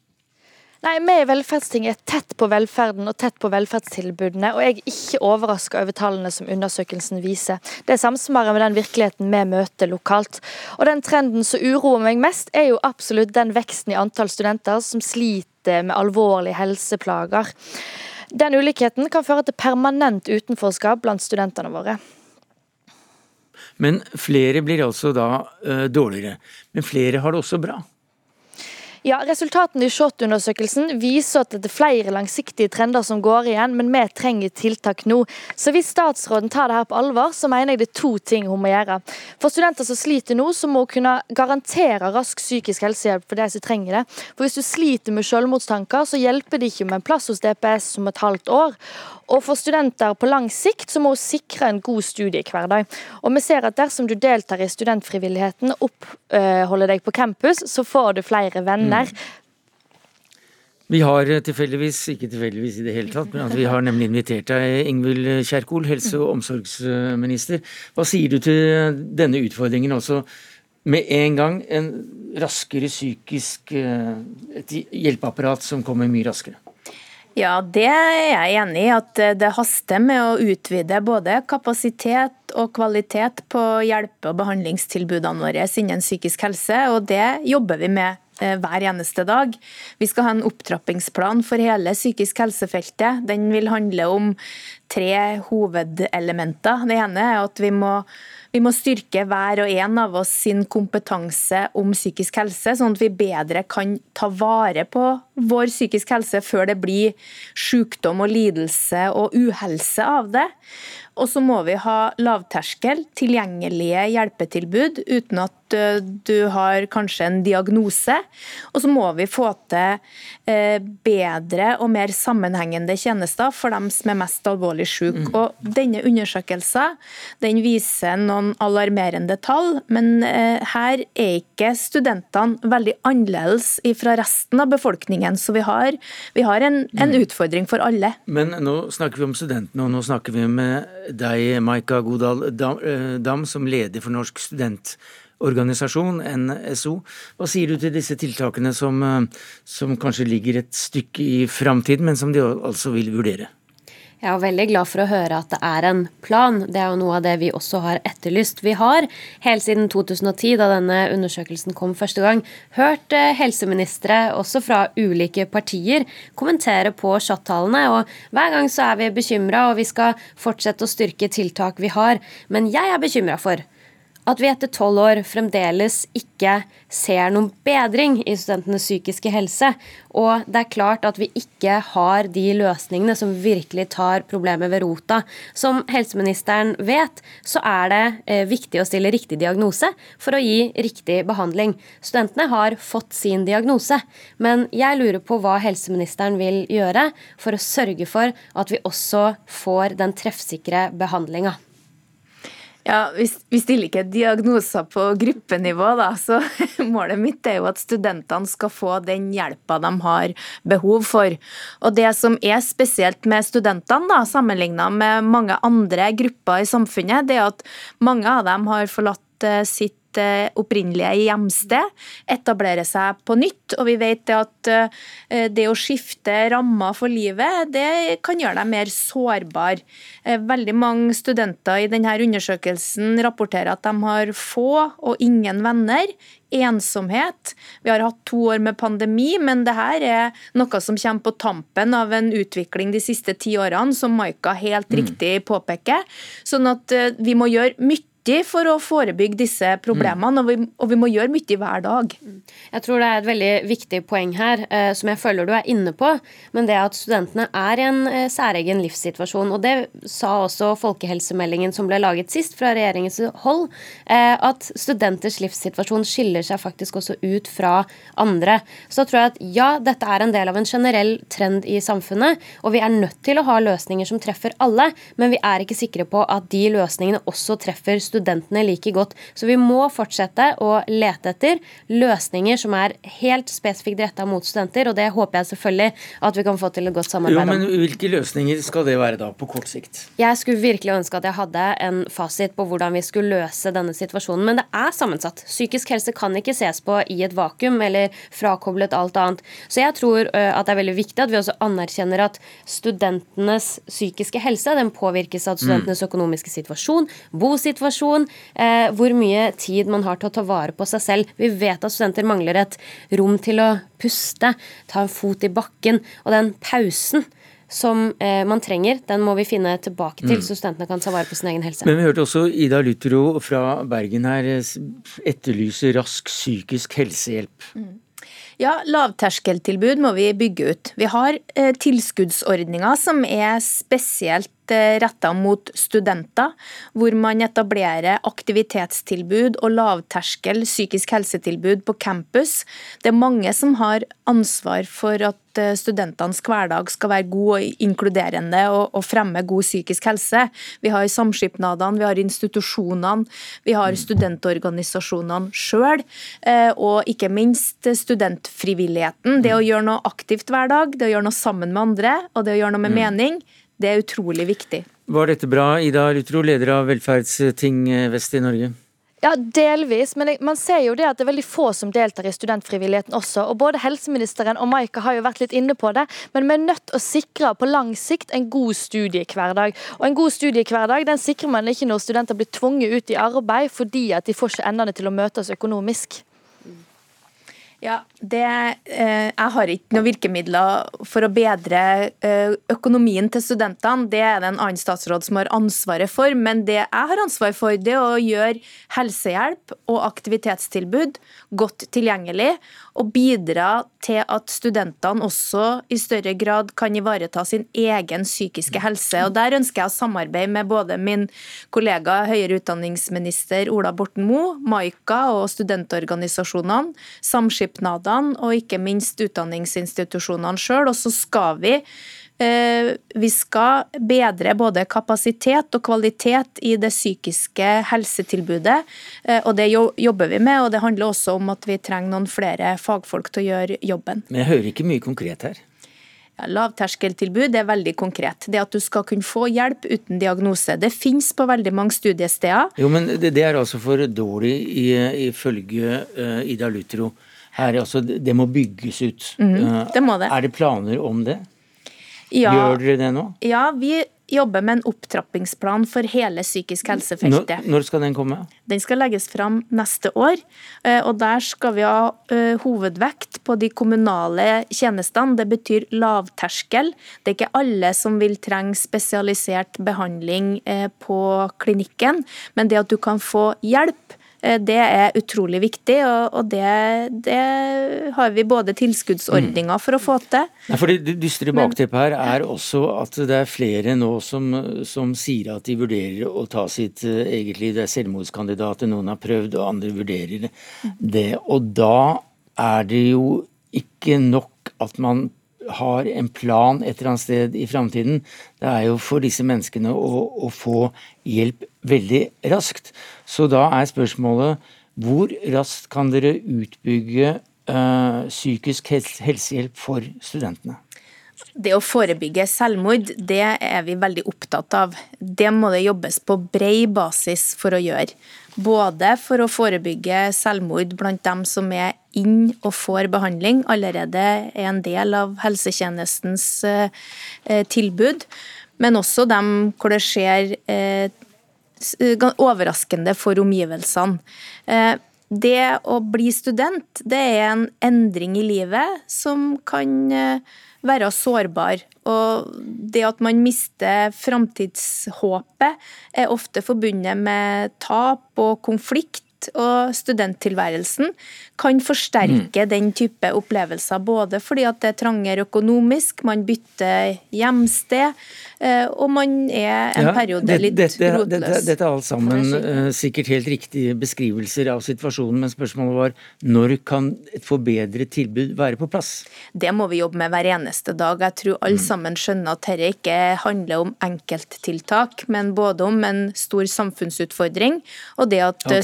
Nei, Vi i Velferdsting er tett på velferden og tett på velferdstilbudene, og jeg er ikke overraska over tallene som undersøkelsen viser. Det samsvarer med den virkeligheten vi møter lokalt. Og Den trenden som uroer meg mest, er jo absolutt den veksten i antall studenter som sliter med alvorlige helseplager. Den ulikheten kan føre til permanent utenforskap blant studentene våre. Men flere blir altså da uh, dårligere. Men flere har det også bra. Ja, Resultatene i SHoT-undersøkelsen viser at det er flere langsiktige trender som går igjen, men vi trenger tiltak nå. Så Hvis statsråden tar det her på alvor, så mener jeg det er to ting hun må gjøre. For studenter som sliter nå, så må hun kunne garantere rask psykisk helsehjelp for de som trenger det. For Hvis du sliter med selvmordstanker, så hjelper det ikke med en plass hos DPS om et halvt år. Og for studenter på lang sikt så må hun sikre en god studiehverdag. Og vi ser at dersom du deltar i studentfrivilligheten, oppholder deg på campus, så får du flere venner. Mm. Vi har tilfeldigvis, ikke tilfeldigvis i det hele tatt, men vi har nemlig invitert deg, Ingvild Kjerkol, helse- og omsorgsminister. Hva sier du til denne utfordringen også? Med en gang en raskere psykisk eh, et hjelpeapparat som kommer mye raskere. Ja, det er jeg enig i. At det haster med å utvide både kapasitet og kvalitet på hjelpe- og behandlingstilbudene våre innen psykisk helse. Og det jobber vi med eh, hver eneste dag. Vi skal ha en opptrappingsplan for hele psykisk helsefeltet. Den vil handle om tre hovedelementer. Det ene er at vi må vi må styrke hver og en av oss sin kompetanse om psykisk helse, sånn at vi bedre kan ta vare på vår psykisk helse før det blir sykdom og lidelse og uhelse av det. Og så må vi ha lavterskel, tilgjengelige hjelpetilbud uten at eh, du har kanskje en diagnose. Og så må vi få til eh, bedre og mer sammenhengende tjenester for dem som er mest alvorlig syke. Mm. Og denne undersøkelsen den viser noen alarmerende tall, men eh, her er ikke studentene veldig annerledes fra resten av befolkningen. Så vi har, vi har en, en mm. utfordring for alle. Men nå snakker vi om studentene, og nå snakker vi med deg, Maika Godal eh, Dam, som leder for Norsk studentorganisasjon, NSO. Hva sier du til disse tiltakene som, eh, som kanskje ligger et stykke i framtiden, men som de altså vil vurdere? Jeg er veldig glad for å høre at det er en plan. Det er jo noe av det vi også har etterlyst. Vi har helt siden 2010, da denne undersøkelsen kom første gang, hørt eh, helseministre, også fra ulike partier, kommentere på chat-tallene. Og hver gang så er vi bekymra, og vi skal fortsette å styrke tiltak vi har. Men jeg er bekymra for at vi etter tolv år fremdeles ikke ser noen bedring i studentenes psykiske helse. Og det er klart at vi ikke har de løsningene som virkelig tar problemet ved rota. Som helseministeren vet, så er det eh, viktig å stille riktig diagnose for å gi riktig behandling. Studentene har fått sin diagnose, men jeg lurer på hva helseministeren vil gjøre for å sørge for at vi også får den treffsikre behandlinga. Ja, vi, vi, stiller ikke diagnoser på gruppenivå, da, så målet mitt er jo at studentene skal få den hjelpa de har behov for. Og Det som er spesielt med studentene, da, sammenligna med mange andre grupper i samfunnet, det er at mange av dem har forlatt eh, sitt Eh, opprinnelige hjemsted, etablere seg på nytt. Og vi vet at eh, det å skifte rammer for livet, det kan gjøre deg mer sårbar. Eh, veldig mange studenter i denne undersøkelsen rapporterer at de har få og ingen venner. Ensomhet. Vi har hatt to år med pandemi, men det her er noe som kommer på tampen av en utvikling de siste ti årene, som Maika helt mm. riktig påpeker. Sånn at vi må gjøre mye viktig for å forebygge disse problemene, og vi, og vi, må gjøre mye hver dag. Jeg tror det er et veldig viktig poeng her, eh, som jeg føler du er inne på. Men det at studentene er i en eh, særegen livssituasjon. Og det sa også folkehelsemeldingen som ble laget sist fra regjeringens hold, eh, at studenters livssituasjon skiller seg faktisk også ut fra andre. Så da tror jeg at ja, dette er en del av en generell trend i samfunnet, og vi er nødt til å ha løsninger som treffer alle, men vi er ikke sikre på at de løsningene også treffer studenter studentene like godt. Så vi må fortsette å lete etter løsninger som er helt spesifikt retta mot studenter, og det håper jeg selvfølgelig at vi kan få til et godt samarbeid om. men Hvilke løsninger skal det være da, på kort sikt? Jeg skulle virkelig ønske at jeg hadde en fasit på hvordan vi skulle løse denne situasjonen, men det er sammensatt. Psykisk helse kan ikke ses på i et vakuum eller frakoblet alt annet. Så jeg tror at det er veldig viktig at vi også anerkjenner at studentenes psykiske helse den påvirkes av studentenes mm. økonomiske situasjon, bosituasjon, motivasjon, eh, hvor mye tid man har til å ta vare på seg selv. Vi vet at studenter mangler et rom til å puste, ta en fot i bakken. Og den pausen som eh, man trenger, den må vi finne tilbake til, mm. så studentene kan ta vare på sin egen helse. Men vi hørte også Ida Lutro fra Bergen her eh, etterlyse rask psykisk helsehjelp. Mm. Ja, lavterskeltilbud må vi bygge ut. Vi har eh, tilskuddsordninger som er spesielt retta mot studenter, hvor man etablerer aktivitetstilbud og lavterskel psykisk helsetilbud på campus. Det er mange som har ansvar for at eh, studentenes hverdag skal være god og inkluderende og, og fremme god psykisk helse. Vi har samskipnadene, vi har institusjonene, vi har mm. studentorganisasjonene sjøl, eh, og ikke minst studentfrivilligheten. Det å mm. gjøre noe aktivt hver dag, det å gjøre noe sammen med andre, og det å gjøre noe med mm. mening det er utrolig viktig. Var dette bra, Ida Lutro, leder av Velferdsting eh, Vest i Norge? Ja, delvis. Men man ser jo det at det er veldig få som deltar i studentfrivilligheten også. Og både helseministeren og Maika har jo vært litt inne på det. Men vi er nødt til å sikre på lang sikt en god studiehverdag. Og en god studiehverdag den sikrer man ikke når studenter blir tvunget ut i arbeid fordi at de får ikke endene til å møtes økonomisk. Ja, det, eh, Jeg har ikke noen virkemidler for å bedre eh, økonomien til studentene. Det er det en annen statsråd som har ansvaret for. Men det jeg har ansvar for, det er å gjøre helsehjelp og aktivitetstilbud godt tilgjengelig. Og bidra til at studentene også i større grad kan ivareta sin egen psykiske helse. Og Der ønsker jeg å samarbeide med både min kollega høyere utdanningsminister Ola Borten Moe, Maika og studentorganisasjonene, samskipnadene og ikke minst utdanningsinstitusjonene sjøl. Og så skal vi eh, vi skal bedre både kapasitet og kvalitet i det psykiske helsetilbudet. Eh, og Det jobber vi med, og det handler også om at vi trenger noen flere fagfolk til å gjøre jobben. Men jeg hører ikke mye konkret her. Ja, lavterskeltilbud er veldig konkret. Det at du skal kunne få hjelp uten diagnose. Det finnes på veldig mange studiesteder. Jo, men Det, det er altså for dårlig ifølge uh, Ida Lutro. Her, altså, det må bygges ut. Mm, det må det. Er det planer om det? Ja, Gjør dere det nå? Ja, vi jobber med en opptrappingsplan for hele psykisk helsefeltet. Når, når, skal den komme? Den skal legges fram neste år. Eh, og Der skal vi ha uh, hovedvekt på de kommunale tjenestene. Det betyr lavterskel. Det er ikke alle som vil trenge spesialisert behandling på klinikken, men det at du kan få hjelp Eh, det er utrolig viktig, og det, det har vi både tilskuddsordninger for å få til. Ja, for Det dystre bakteppet her er også at det er flere nå som, som sier at de vurderer å ta sitt eh, eget liv. Det er selvmordskandidater, noen har prøvd, og andre vurderer det. Og da er det jo ikke nok at man har en plan et eller annet sted i framtiden. Det er jo for disse menneskene å, å, få hjelp veldig raskt. Så da er spørsmålet hvor raskt kan dere utbygge uh, psykisk helsehjelp for studentene? Det å forebygge selvmord, det er vi veldig opptatt av. Det må det jobbes på bred basis for å gjøre. Både for å forebygge selvmord blant dem som er inn og får behandling, allerede er en del av helsetjenestens eh, eh, tilbud, men også dem hvor det skjer eh, overraskende for omgivelsene. Det å bli student, det er en endring i livet som kan være sårbar. Og det at man mister framtidshåpet, er ofte forbundet med tap og konflikt og studenttilværelsen kan forsterke mm. den type opplevelser. Både fordi at det er trangere økonomisk, man bytter hjemsted, Eh, og man er en ja, periode det, litt dette, rotløs. Dette, dette, er alt sammen uh, sikkert helt riktige beskrivelser av situasjonen, men spørsmålet var når kan et forbedret tilbud være på plass? Det må vi jobbe med hver eneste dag. Jeg tror alle mm. sammen skjønner at dette ikke handler om enkelttiltak, men både om en stor samfunnsutfordring og det at okay.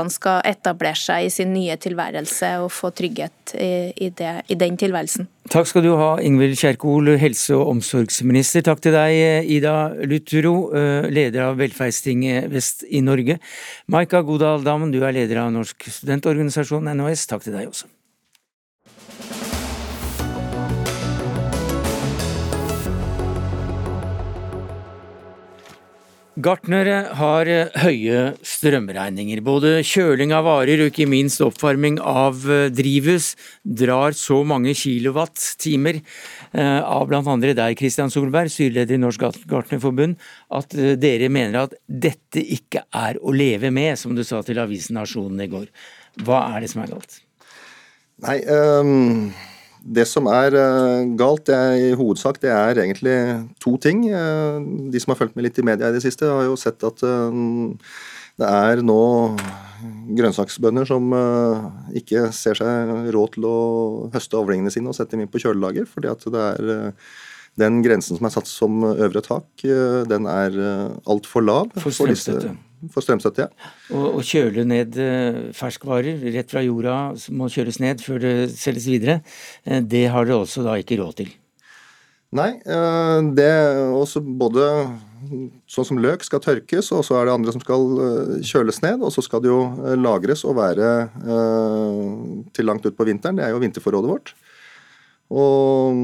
Studentene skal etablere seg i sin nye tilværelse og få trygghet i, i, det, i den tilværelsen. Takk skal du ha, Ingvild Kjerkol, helse- og omsorgsminister. Takk til deg, Ida Luturo, eh, leder av Velferdstinget Vest i Norge. Maika Godal Dam, du er leder av Norsk studentorganisasjon, NHS. Takk til deg også. Gartnere har eh, høye strømregninger. Både kjøling av varer og ikke minst oppvarming av eh, drivhus drar så mange kilowatt-timer eh, av bl.a. deg, Kristian Solberg, styreleder i Norsk Gartnerforbund, at dere mener at dette ikke er å leve med, som du sa til avisen Nasjonen i går. Hva er det som er galt? Nei, um det som er eh, galt det er, i hovedsak, det er egentlig to ting. Eh, de som har fulgt med litt i media i det siste, har jo sett at eh, det er nå grønnsaksbønder som ikke ser seg råd til å høste avlingene sine og sette dem inn på kjølelager, fordi at det er den grensen som er satt som øvre tak, den er altfor lav. For strømstøtte, ja. Og, og kjøle ned eh, ferskvarer rett fra jorda som må kjøles ned før det selges videre, eh, det har dere også da ikke råd til? Nei, eh, det også både sånn som løk skal tørkes, og så er det andre som skal kjøles ned. Og så skal det jo lagres og være til langt ut på vinteren. Det er jo vinterforrådet vårt. Og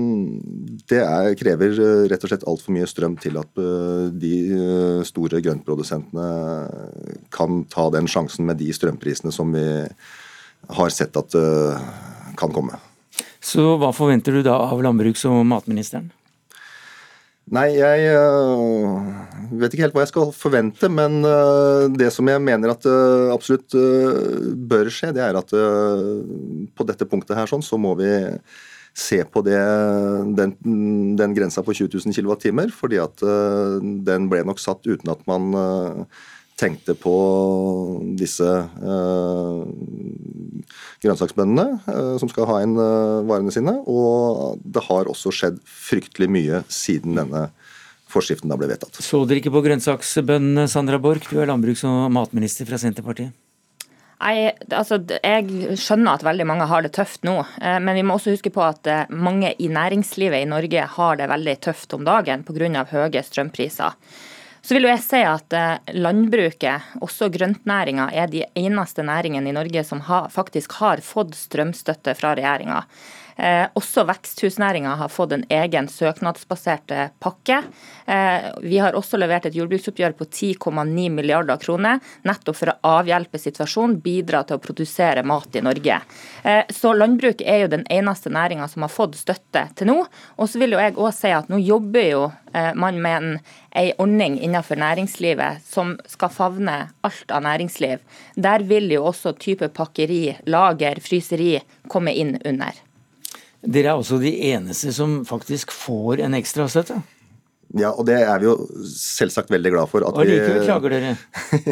det er, krever eh, rett og slett altfor mye strøm til at eh, de eh, store grøntprodusentene kan ta den sjansen med de strømprisene som vi har sett at kan komme. Så hva forventer du da av landbruks- og matministeren? Nei, jeg vet ikke helt hva jeg skal forvente, men det som jeg mener at absolutt bør skje, det er at på dette punktet her sånn, så må vi se på det, den, den grensa på 20 000 kWt, fordi at øh, den ble nok satt uten at man øh, tenkte på disse eh, grønnsaksbøndene eh, som skal ha inn eh, varene sine. Og det har også skjedd fryktelig mye siden denne forskriften da ble vedtatt. Så dere ikke på grønnsaksbøndene, Sandra Borch, du er landbruks- og matminister fra Senterpartiet? Jeg, altså, jeg skjønner at veldig mange har det tøft nå, eh, men vi må også huske på at eh, mange i næringslivet i Norge har det veldig tøft om dagen pga. høye strømpriser. Så vil jeg si at eh, Landbruket, også grøntnæringa, er de eneste næringene i Norge som faktisk har fått strømstøtte fra regjeringa. Eh, også veksthusnæringa har fått en egen søknadsbasert eh, pakke. Eh, vi har også levert et jordbruksoppgjør på 10,9 milliarder kroner, nettopp for å avhjelpe situasjonen, bidra til å produsere mat i Norge. Så landbruk er jo den eneste næringa som har fått støtte til nå. Og så vil jo jeg også si at nå jobber jo man med en, en ordning innenfor næringslivet som skal favne alt av næringsliv. Der vil jo også type pakkeri, lager, fryseri komme inn under. Dere er også de eneste som faktisk får en ekstra støtte. Ja, og det er vi jo selvsagt veldig glad for. og likevel klager dere?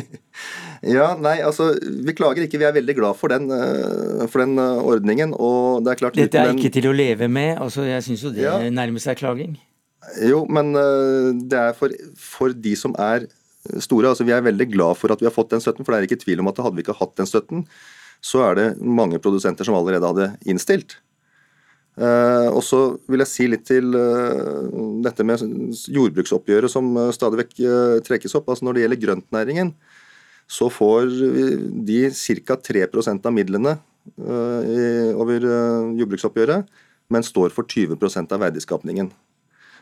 ja, nei, altså, vi klager ikke. Vi er veldig glad for den, eh, for den eh, ordningen. og det er klart... Dette er den, ikke til å leve med. altså Jeg syns jo det Ja. nærmer seg klaging. Jo, men eh, det er for, for de som er store. altså Vi er veldig glad for at vi har fått den støtten, for det er ikke tvil om at hadde vi ikke hatt den støtten, så er det mange produsenter som allerede hadde innstilt. Eh, og så vil jeg si litt til eh, dette med jordbruksoppgjøret som eh, stadig vekk trekkes opp. altså Når det gjelder grøntnæringen, så får de ca. 3% av midlene i, over jordbruksoppgjøret, men står for 20% av verdiskapningen.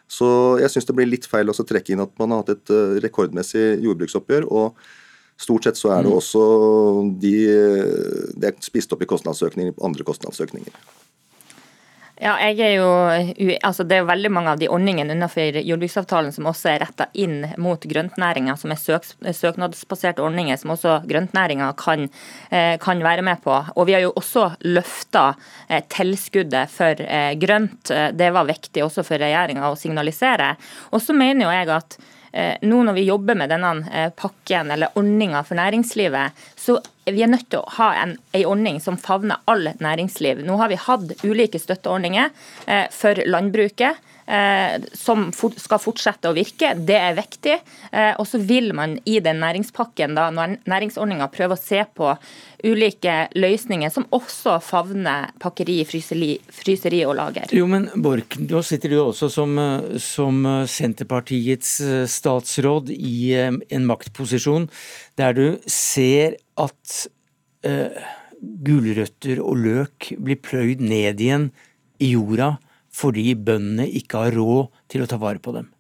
Så jeg syns det blir litt feil å trekke inn at man har hatt et rekordmessig jordbruksoppgjør. og Stort sett så er det også de, det er spist opp i kostnadsøkninger andre kostnadsøkninger. Ja, jeg er jo, altså Det er jo veldig mange av de ordningene innenfor jordbruksavtalen som også er retta inn mot grøntnæringa, som er søk, søknadsbaserte ordninger som også grøntnæringa kan, eh, kan være med på. Og Vi har jo også løfta eh, tilskuddet for eh, grønt. Det var viktig også for regjeringa å signalisere. Og så mener jo jeg at nå når vi jobber med denne pakken eller ordninga for næringslivet, så vi er nødt til å ha en, en ordning som favner all næringsliv. Nå har vi hatt ulike støtteordninger eh, for landbruket. Eh, som skal fortsette å virke. Det er viktig. Eh, og så vil man i den næringspakken, da, når næringsordninga prøve å se på ulike løsninger som også favner pakkeri, fryseri, fryseri og lager. Jo, men Borch, nå sitter du også som, som Senterpartiets statsråd i eh, en maktposisjon der du ser at eh, gulrøtter og løk blir pløyd ned igjen i jorda fordi bøndene ikke har råd til å ta vare på dem.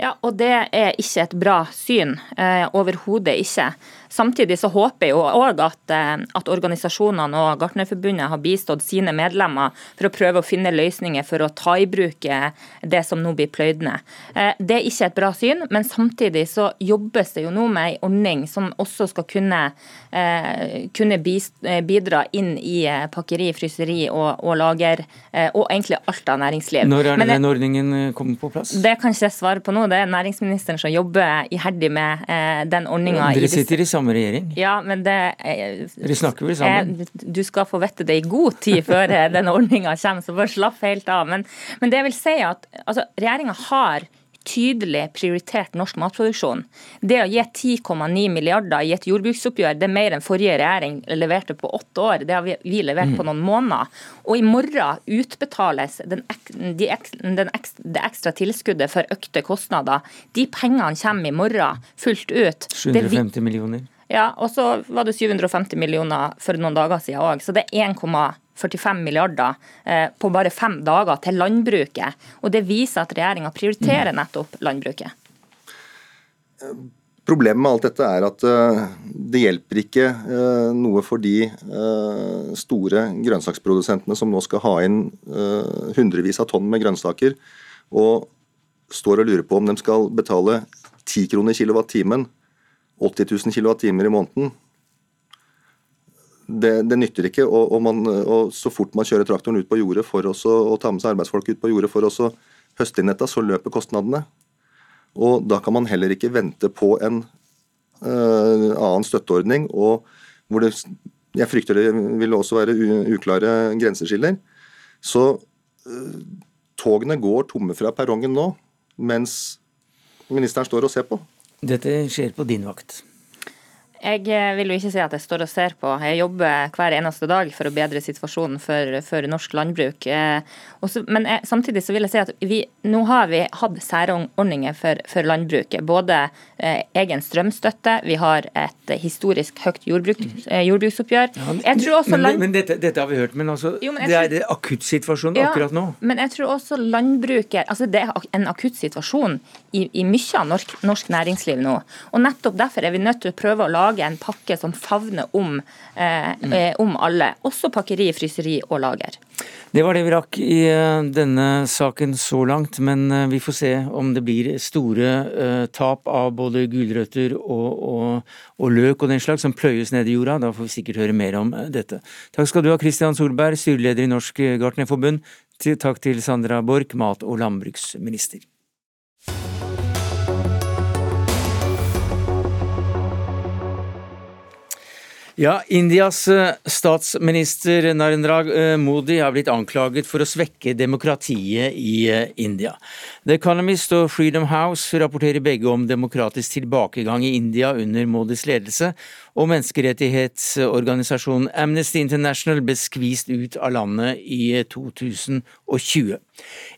Ja, og det er ikke et bra syn. Eh, Overhodet ikke. Samtidig så håper jeg òg at, eh, at organisasjonene og Gartnerforbundet har bistått sine medlemmer for å prøve å finne løsninger for å ta i bruk eh, det som nå blir pløyd ned. Eh, det er ikke et bra syn, men samtidig så jobbes det jo nå med en ordning som også skal kunne, kunne bidra inn i pakkeri, fryseri og, og lager, og egentlig alt av næringsliv. Når er det den ordningen kommet kommer på plass? det kan ikke jeg svare på nå. Det er næringsministeren som jobber iherdig med den ordninga. Dere sitter i samme regjering. Ja, men det eh, Dere snakker vel sammen? eh, Du skal få vite det i god tid før denne den ordninga kommer, så bare slapp helt av. Men, men det vil si er at altså, regjeringa har tydelig prioritert norsk matproduksjon. Det å gi 10,9 milliarder i et jordbruksoppgjør, det er mer enn forrige regjering leverte på åtte år. Det har vi, levert på Mm. noen måneder. Og i morgen utbetales den, de den det ekstra tilskuddet for økte kostnader. De pengene kommer i morgen fullt ut. 750 millioner. Ja, og så var det 750 millioner for noen dager siden òg. Så det er 1,45 milliarder eh, på bare fem dager til landbruket. Og det viser at regjeringa prioriterer nettopp landbruket. Problemet med alt dette er at uh, det hjelper ikke noe for de store grønnsaksprodusentene som nå skal ha inn hundrevis av tonn med grønnsaker, og står og lurer på om de skal betale 10 kroner kilowatt-timen, 80 000 kilowatt-timer i måneden. Det, det, nytter ikke. Og, og, man, og, Så fort man kjører traktoren ut på jordet for å og tar med seg arbeidsfolk ut på jordet for å høste inn dette, så løper kostnadene. Og da kan man heller ikke vente på en uh, annen støtteordning, og hvor det, jeg frykter det vil også være uklare grenseskiller. Så uh, togene går tomme fra perrongen nå, mens ministeren står og ser på. Dette skjer på din vakt. Jeg eh, vil jo ikke si at jeg står og ser på. Jeg jobber hver eneste dag for å bedre situasjonen for, for norsk landbruk. Eh, også, men jeg, samtidig så vil jeg si at vi, nå har vi hatt særordninger for, for landbruket. Både eh, egen strømstøtte, vi har et historisk høyt jordbruk, eh, jordbruksoppgjør. Ja, men, men, men dette, dette, har vi hørt, men, altså, jo, men det er tror, akuttsituasjonen ja, akkurat nå. Men jeg tror også landbruket altså Det er en akutt situasjon i, i mye av norsk, norsk næringsliv nå. Og nettopp derfor er vi nødt til å prøve å lage lage en pakke som favner om, eh, mm. eh, om alle, også pakkeri, fryseri og lager. Det var det vi rakk i eh, denne saken så langt, men eh, vi får se om det blir store uh, tap av både gulrøtter og, og, og, løk og den slags som pløyes ned i jorda. Da får vi sikkert høre mer om dette. Takk skal du ha, Kristian Solberg, styreleder i Norsk Gartnerforbund. Takk til Sandra Borch, mat- og landbruksminister. Ja, Indias eh, statsminister Narendra eh, Modi har blitt anklaget for å svekke demokratiet i eh, India. The Economist og Freedom House rapporterer begge om demokratisk tilbakegang i India under Modis ledelse, og menneskerettighetsorganisasjonen Amnesty International ble skvist ut av landet i 2020.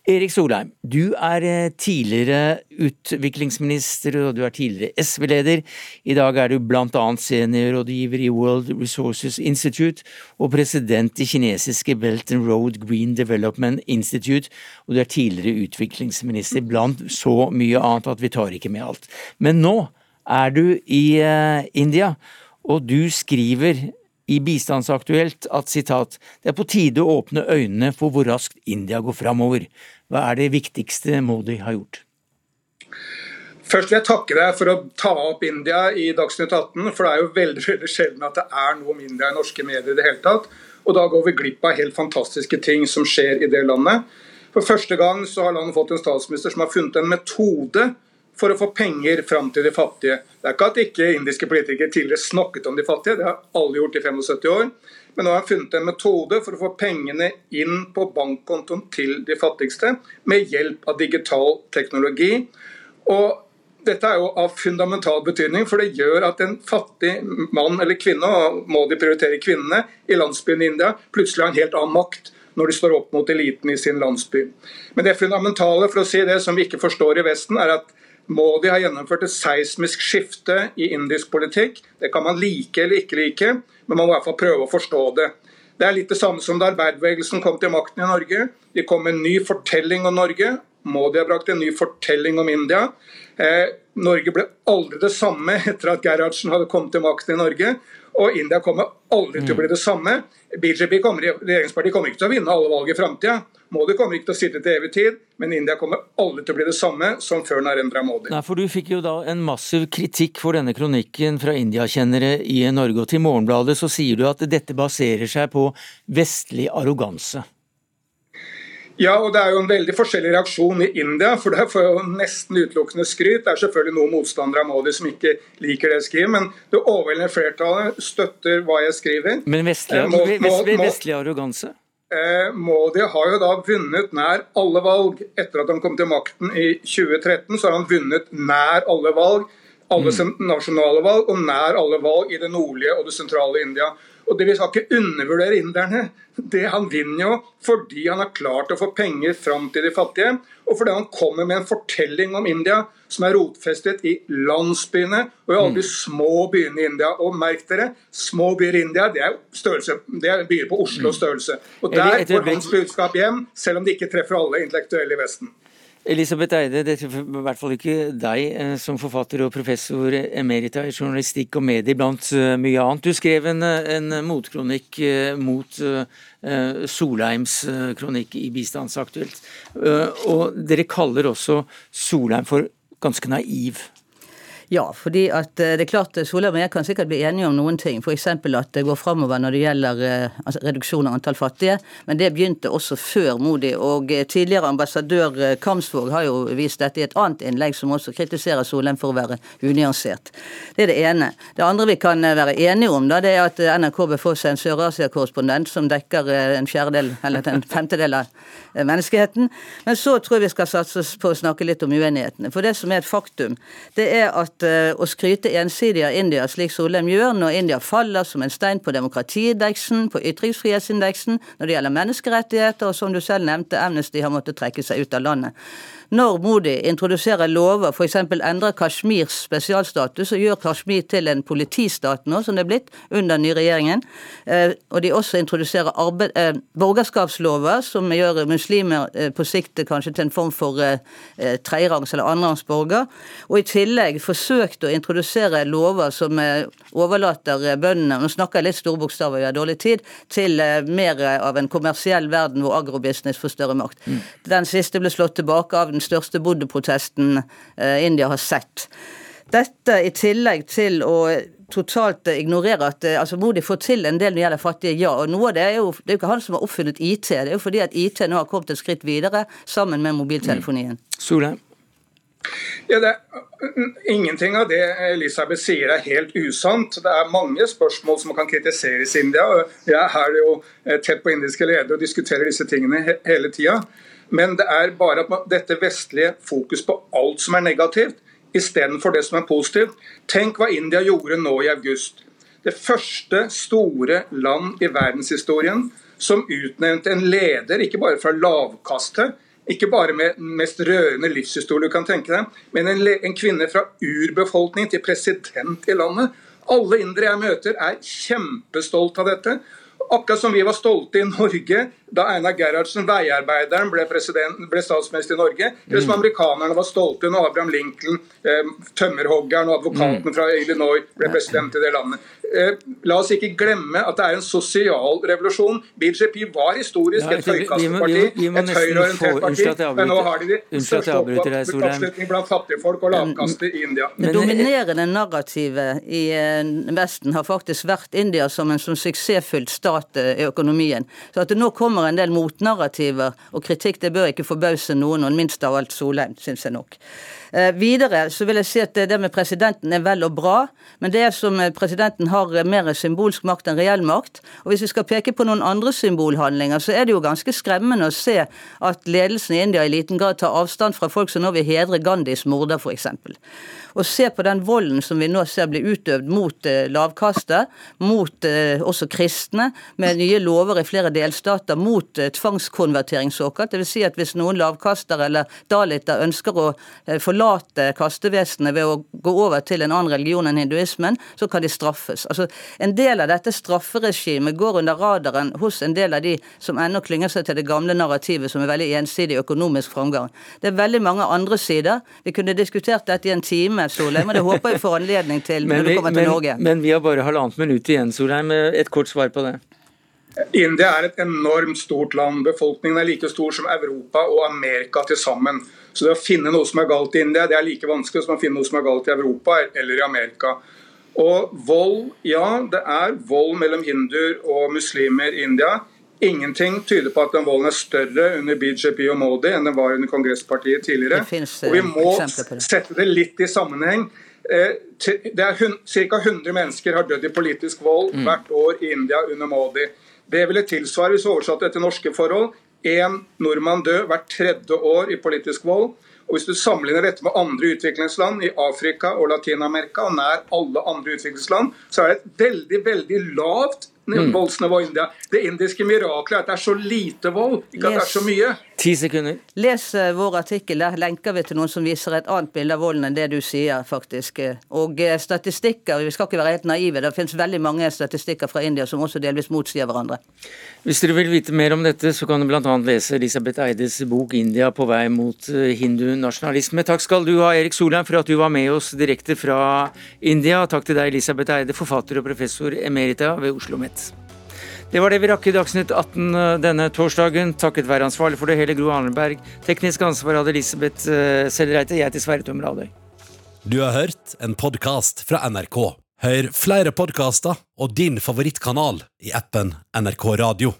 Erik Solheim, du er eh, tidligere utviklingsminister og du er tidligere SV-leder. I dag er du bl.a. seniorrådgiver i World Resources Institute og president i kinesiske Belt and Road Green Development Institute, og du er tidligere utviklingsminister blant så mye annet at vi tar ikke med alt. Men nå er du i uh, India, og du skriver i Bistandsaktuelt at sitat, det er på tide å åpne øynene for hvor raskt India går framover. Hva er det viktigste Modi har gjort? Først vil jeg takke deg for å ta opp India i Dagsnytt 18. For det er jo veldig veldig sjelden at det er noe om India i norske medier i det hele tatt. Og da går vi glipp av helt fantastiske ting som skjer i det landet. For første gang så har landet fått en statsminister som har funnet en metode for å få penger fram til de fattige. Det er ikke at ikke indiske politikere tidligere snakket om de fattige, det har alle gjort i 75 år. Men nå har han funnet en metode for å få pengene inn på bankkontoen til de fattigste med hjelp av digital teknologi. Og dette er jo av fundamental betydning, for det gjør at en fattig mann eller kvinne, og må de prioritere kvinnene i landsbyen i India, plutselig har en helt annen makt når de står opp mot eliten i sin landsby. Men det fundamentale for å si det som vi ikke forstår i Vesten, er at Modi har gjennomført et seismisk skifte i indisk politikk. Det kan man like eller ikke like, men man må i hvert fall prøve å forstå det. Det er litt det samme som da arbeiderbevegelsen kom til makten i Norge. De kom med en ny fortelling om Norge. Modi har brakt en ny fortelling om India. Eh, Norge ble aldri det samme etter at Gerhardsen hadde kommet til makten i Norge. Og India kommer aldri til å bli det samme. BJP kommer, regjeringspartiet kommer ikke til å vinne alle valg i framtida. Modi kommer ikke til å sitte til evig tid, men India kommer aldri til å bli det samme som før Narendra Modi. Nei, for Du fikk jo da en massiv kritikk for denne kronikken fra India-kjennere i Norge. Og til Morgenbladet så sier du at dette baserer seg på vestlig arroganse. Ja, og det er jo en veldig forskjellig reaksjon i India, for det får jo nesten utelukkende skryt. Det er selvfølgelig noen motstandere av Modi som ikke liker det jeg skriver, men det overveldende flertallet støtter hva jeg skriver. Men vestlig, eh, vestlig, vestlig arroganse? Eh, Modi har jo da vunnet nær alle valg. Etter at han kom til makten i 2013, så har han vunnet nær alle valg. Alle mm. nasjonale valg og nær alle valg i det nordlige og det sentrale India. Og det Vi skal ikke undervurdere inderne. Det Han vinner jo fordi han har klart å få penger fram til de fattige, og fordi han kommer med en fortelling om India som er rotfestet i landsbyene og i alle de mm. små byene i India. Og merk dere, små byer i India det er, størrelse, det er byer på Oslo mm. størrelse. Og Der får hans budskap hjem, selv om det ikke treffer alle intellektuelle i Vesten. Elisabeth Eide, det er i hvert fall ikke deg eh, som forfatter og professor emerita i journalistikk og medier blant eh, mye annet. Du skrev en, en motkronikk mot Solheims kronikk i Bistandsaktuelt. Og dere kaller også Solheim for ganske naiv. Ja, fordi at eh, det er klart eh, Solheim og jeg kan sikkert bli enige om noen ting. F.eks. at det går framover når det gjelder eh, altså reduksjon av antall fattige. Men det begynte også før Modi. Og tidligere ambassadør Kamsvåg har jo vist dette i et annet innlegg, som også kritiserer Solheim for å være unyansert. Det er det ene. Det andre vi kan være enige om, da, det er at NRK bør få seg en Sør-Asia-korrespondent som dekker en fjerdedel, eller en femtedel av menneskeheten. Men så tror jeg vi skal satse på å snakke litt om uenighetene. For det som er et faktum, det er at Eh, å skryte ensidig av India, slik Solheim gjør, når India faller som en stein på demokratiindeksen, på ytringsfrihetsindeksen, når det gjelder menneskerettigheter, og som du selv nevnte, Amnesty har måttet trekke seg ut av landet. Når Modi introduserer lover, f.eks. endrer Kashmirs spesialstatus og gjør Kashmir til en politistat nå, som det er blitt, under den nye regjeringen, eh, og de også introduserer arbeid, eh, borgerskapslover som gjør muslimer eh, på sikt kanskje til en form for tredjerangs- eller annenrangsborger, og i tillegg forsøkt å introdusere lover som overlater bøndene, nå snakker jeg litt store bokstaver, vi har dårlig tid, til mer av en kommersiell verden hvor agrobusiness får større makt. Mm. Den siste ble slått tilbake av den den største buddha-protesten eh, India har sett. Dette i tillegg til å totalt ignorere at altså altså Modi får til en del når det gjelder fattige, ja. og noe av Det er jo det er jo ikke han som har oppfunnet IT, det er jo fordi at IT nå har kommet et skritt videre sammen med mobiltelefonien. Mm. Solheim. Ja, det, ingenting av det Elisabeth sier er helt usant. Det er mange spørsmål som kan kritiseres i India. Jeg er her jo eh, tett på indiske ledere og diskuterer disse tingene hele tida. Men det er bare at dette vestlige fokus på alt som er negativt, istedenfor det som er positivt. Tenk hva India gjorde nå i august. Det første store land i verdenshistorien som utnevnte en leder, ikke bare fra lavkastet, ikke bare med den mest rørende livshistorie du kan tenke deg, men en, en kvinne fra urbefolkning til president i landet. Alle indere jeg møter, er kjempestolt av dette. Akkurat som vi var stolte i Norge da Einar Gerhardsen, veiarbeideren, ble, ble, statsminister i Norge. Eller som mm. amerikanerne var stolte når Abraham Lincoln, eh, tømmerhoggeren og advokaten mm. fra Illinois, ble president i det landet. Eh, la oss ikke glemme at det er en sosial revolusjon. BJP var historisk et høykasteparti, et høyreorientert parti, men nå har de de største oppslutning blant fattigfolk og lavkaster i India. Det dominerende narrativet i eh, Vesten har faktisk vært India som en sånn suksessfylt stat stat i økonomien. Så at det nå kommer en del motnarrativer og kritikk, det bør ikke forbause noen, og minst av alt Solheim, syns jeg nok. Eh, videre så vil jeg si at det med presidenten er vel og bra, men det er som presidenten har mer symbolsk makt enn reell makt. Og hvis vi skal peke på noen andre symbolhandlinger, så er det jo ganske skremmende å se at ledelsen i India i liten grad tar avstand fra folk som nå vil hedre Gandhis morder, f.eks. Og se på den volden som vi nå ser blir utøvd mot eh, lavkastet, mot eh, også kristne, med nye lover i flere delstater mot eh, tvangskonvertering såkalt. Dvs. Si at hvis noen lavkaster eller daliter ønsker å forlate kastevesenet ved å gå over til en annen religion enn hinduismen, så kan de straffes. Altså, En del av dette strafferegimet går under radaren hos en del av de som ennå klynger seg til det gamle narrativet, som er veldig ensidig økonomisk framgang. Det er veldig mange andre sider. Vi kunne diskutert dette i en time Solheim, og det håper jeg får anledning til når du kommer til men, Norge. Men vi har bare halvannet minutt igjen, Solheim. Et kort svar på det. India er et enormt stort land. Befolkningen er like stor som Europa og Amerika til sammen. Så det å finne noe som er galt i India, det er like vanskelig som å finne noe som er galt i Europa eller i Amerika. Og vold, ja, det er vold mellom hinduer og muslimer i India. Ingenting tyder på at den volden er større under BJP og Modi enn den var under kongresspartiet tidligere. og Vi må sette det litt i sammenheng. Eh, det er Ca. 100 mennesker har dødd i politisk vold mm. hvert år i India under Modi. Det ville tilsvare, hvis oversatt etter norske forhold, én nordmann død hvert tredje år i politisk vold. Og Hvis du sammenligner dette med andre utviklingsland i Afrika og Latin-Amerika, og nær alle andre utviklingsland, så er det et veldig veldig lavt mm. voldsnivå i India. Det indiske miraklet er at det er så lite vold, ikke at det er så mye. Ti sekunder. Les eh, vår artikkel. Der lenker vi til noen som viser et annet bilde av volden enn det du sier, faktisk. Og eh, statistikker, vi skal ikke være helt naive. Det finnes veldig mange statistikker fra India som også delvis motsier hverandre. Hvis dere vil vite mer om dette, så kan du bl.a. lese Elisabeth Eides bok 'India på vei mot eh, hindunasjonalisme'. Takk skal du ha, Erik Solheim, for at du var med oss direkte fra India. Takk til deg, Elisabeth Eide, forfatter og professor emerita ved Oslo OsloMet. Det var det vi rakk i Dagsnytt 18 eh, denne torsdagen. Takket være ansvarlig for det hele, Gro Arneberg. Teknisk ansvar hadde Elisabeth uh, Sellreite. Jeg heter Sverre Tom Radøy. Du har hørt en podkast fra NRK. Hør flere podkaster og din favorittkanal i appen NRK Radio.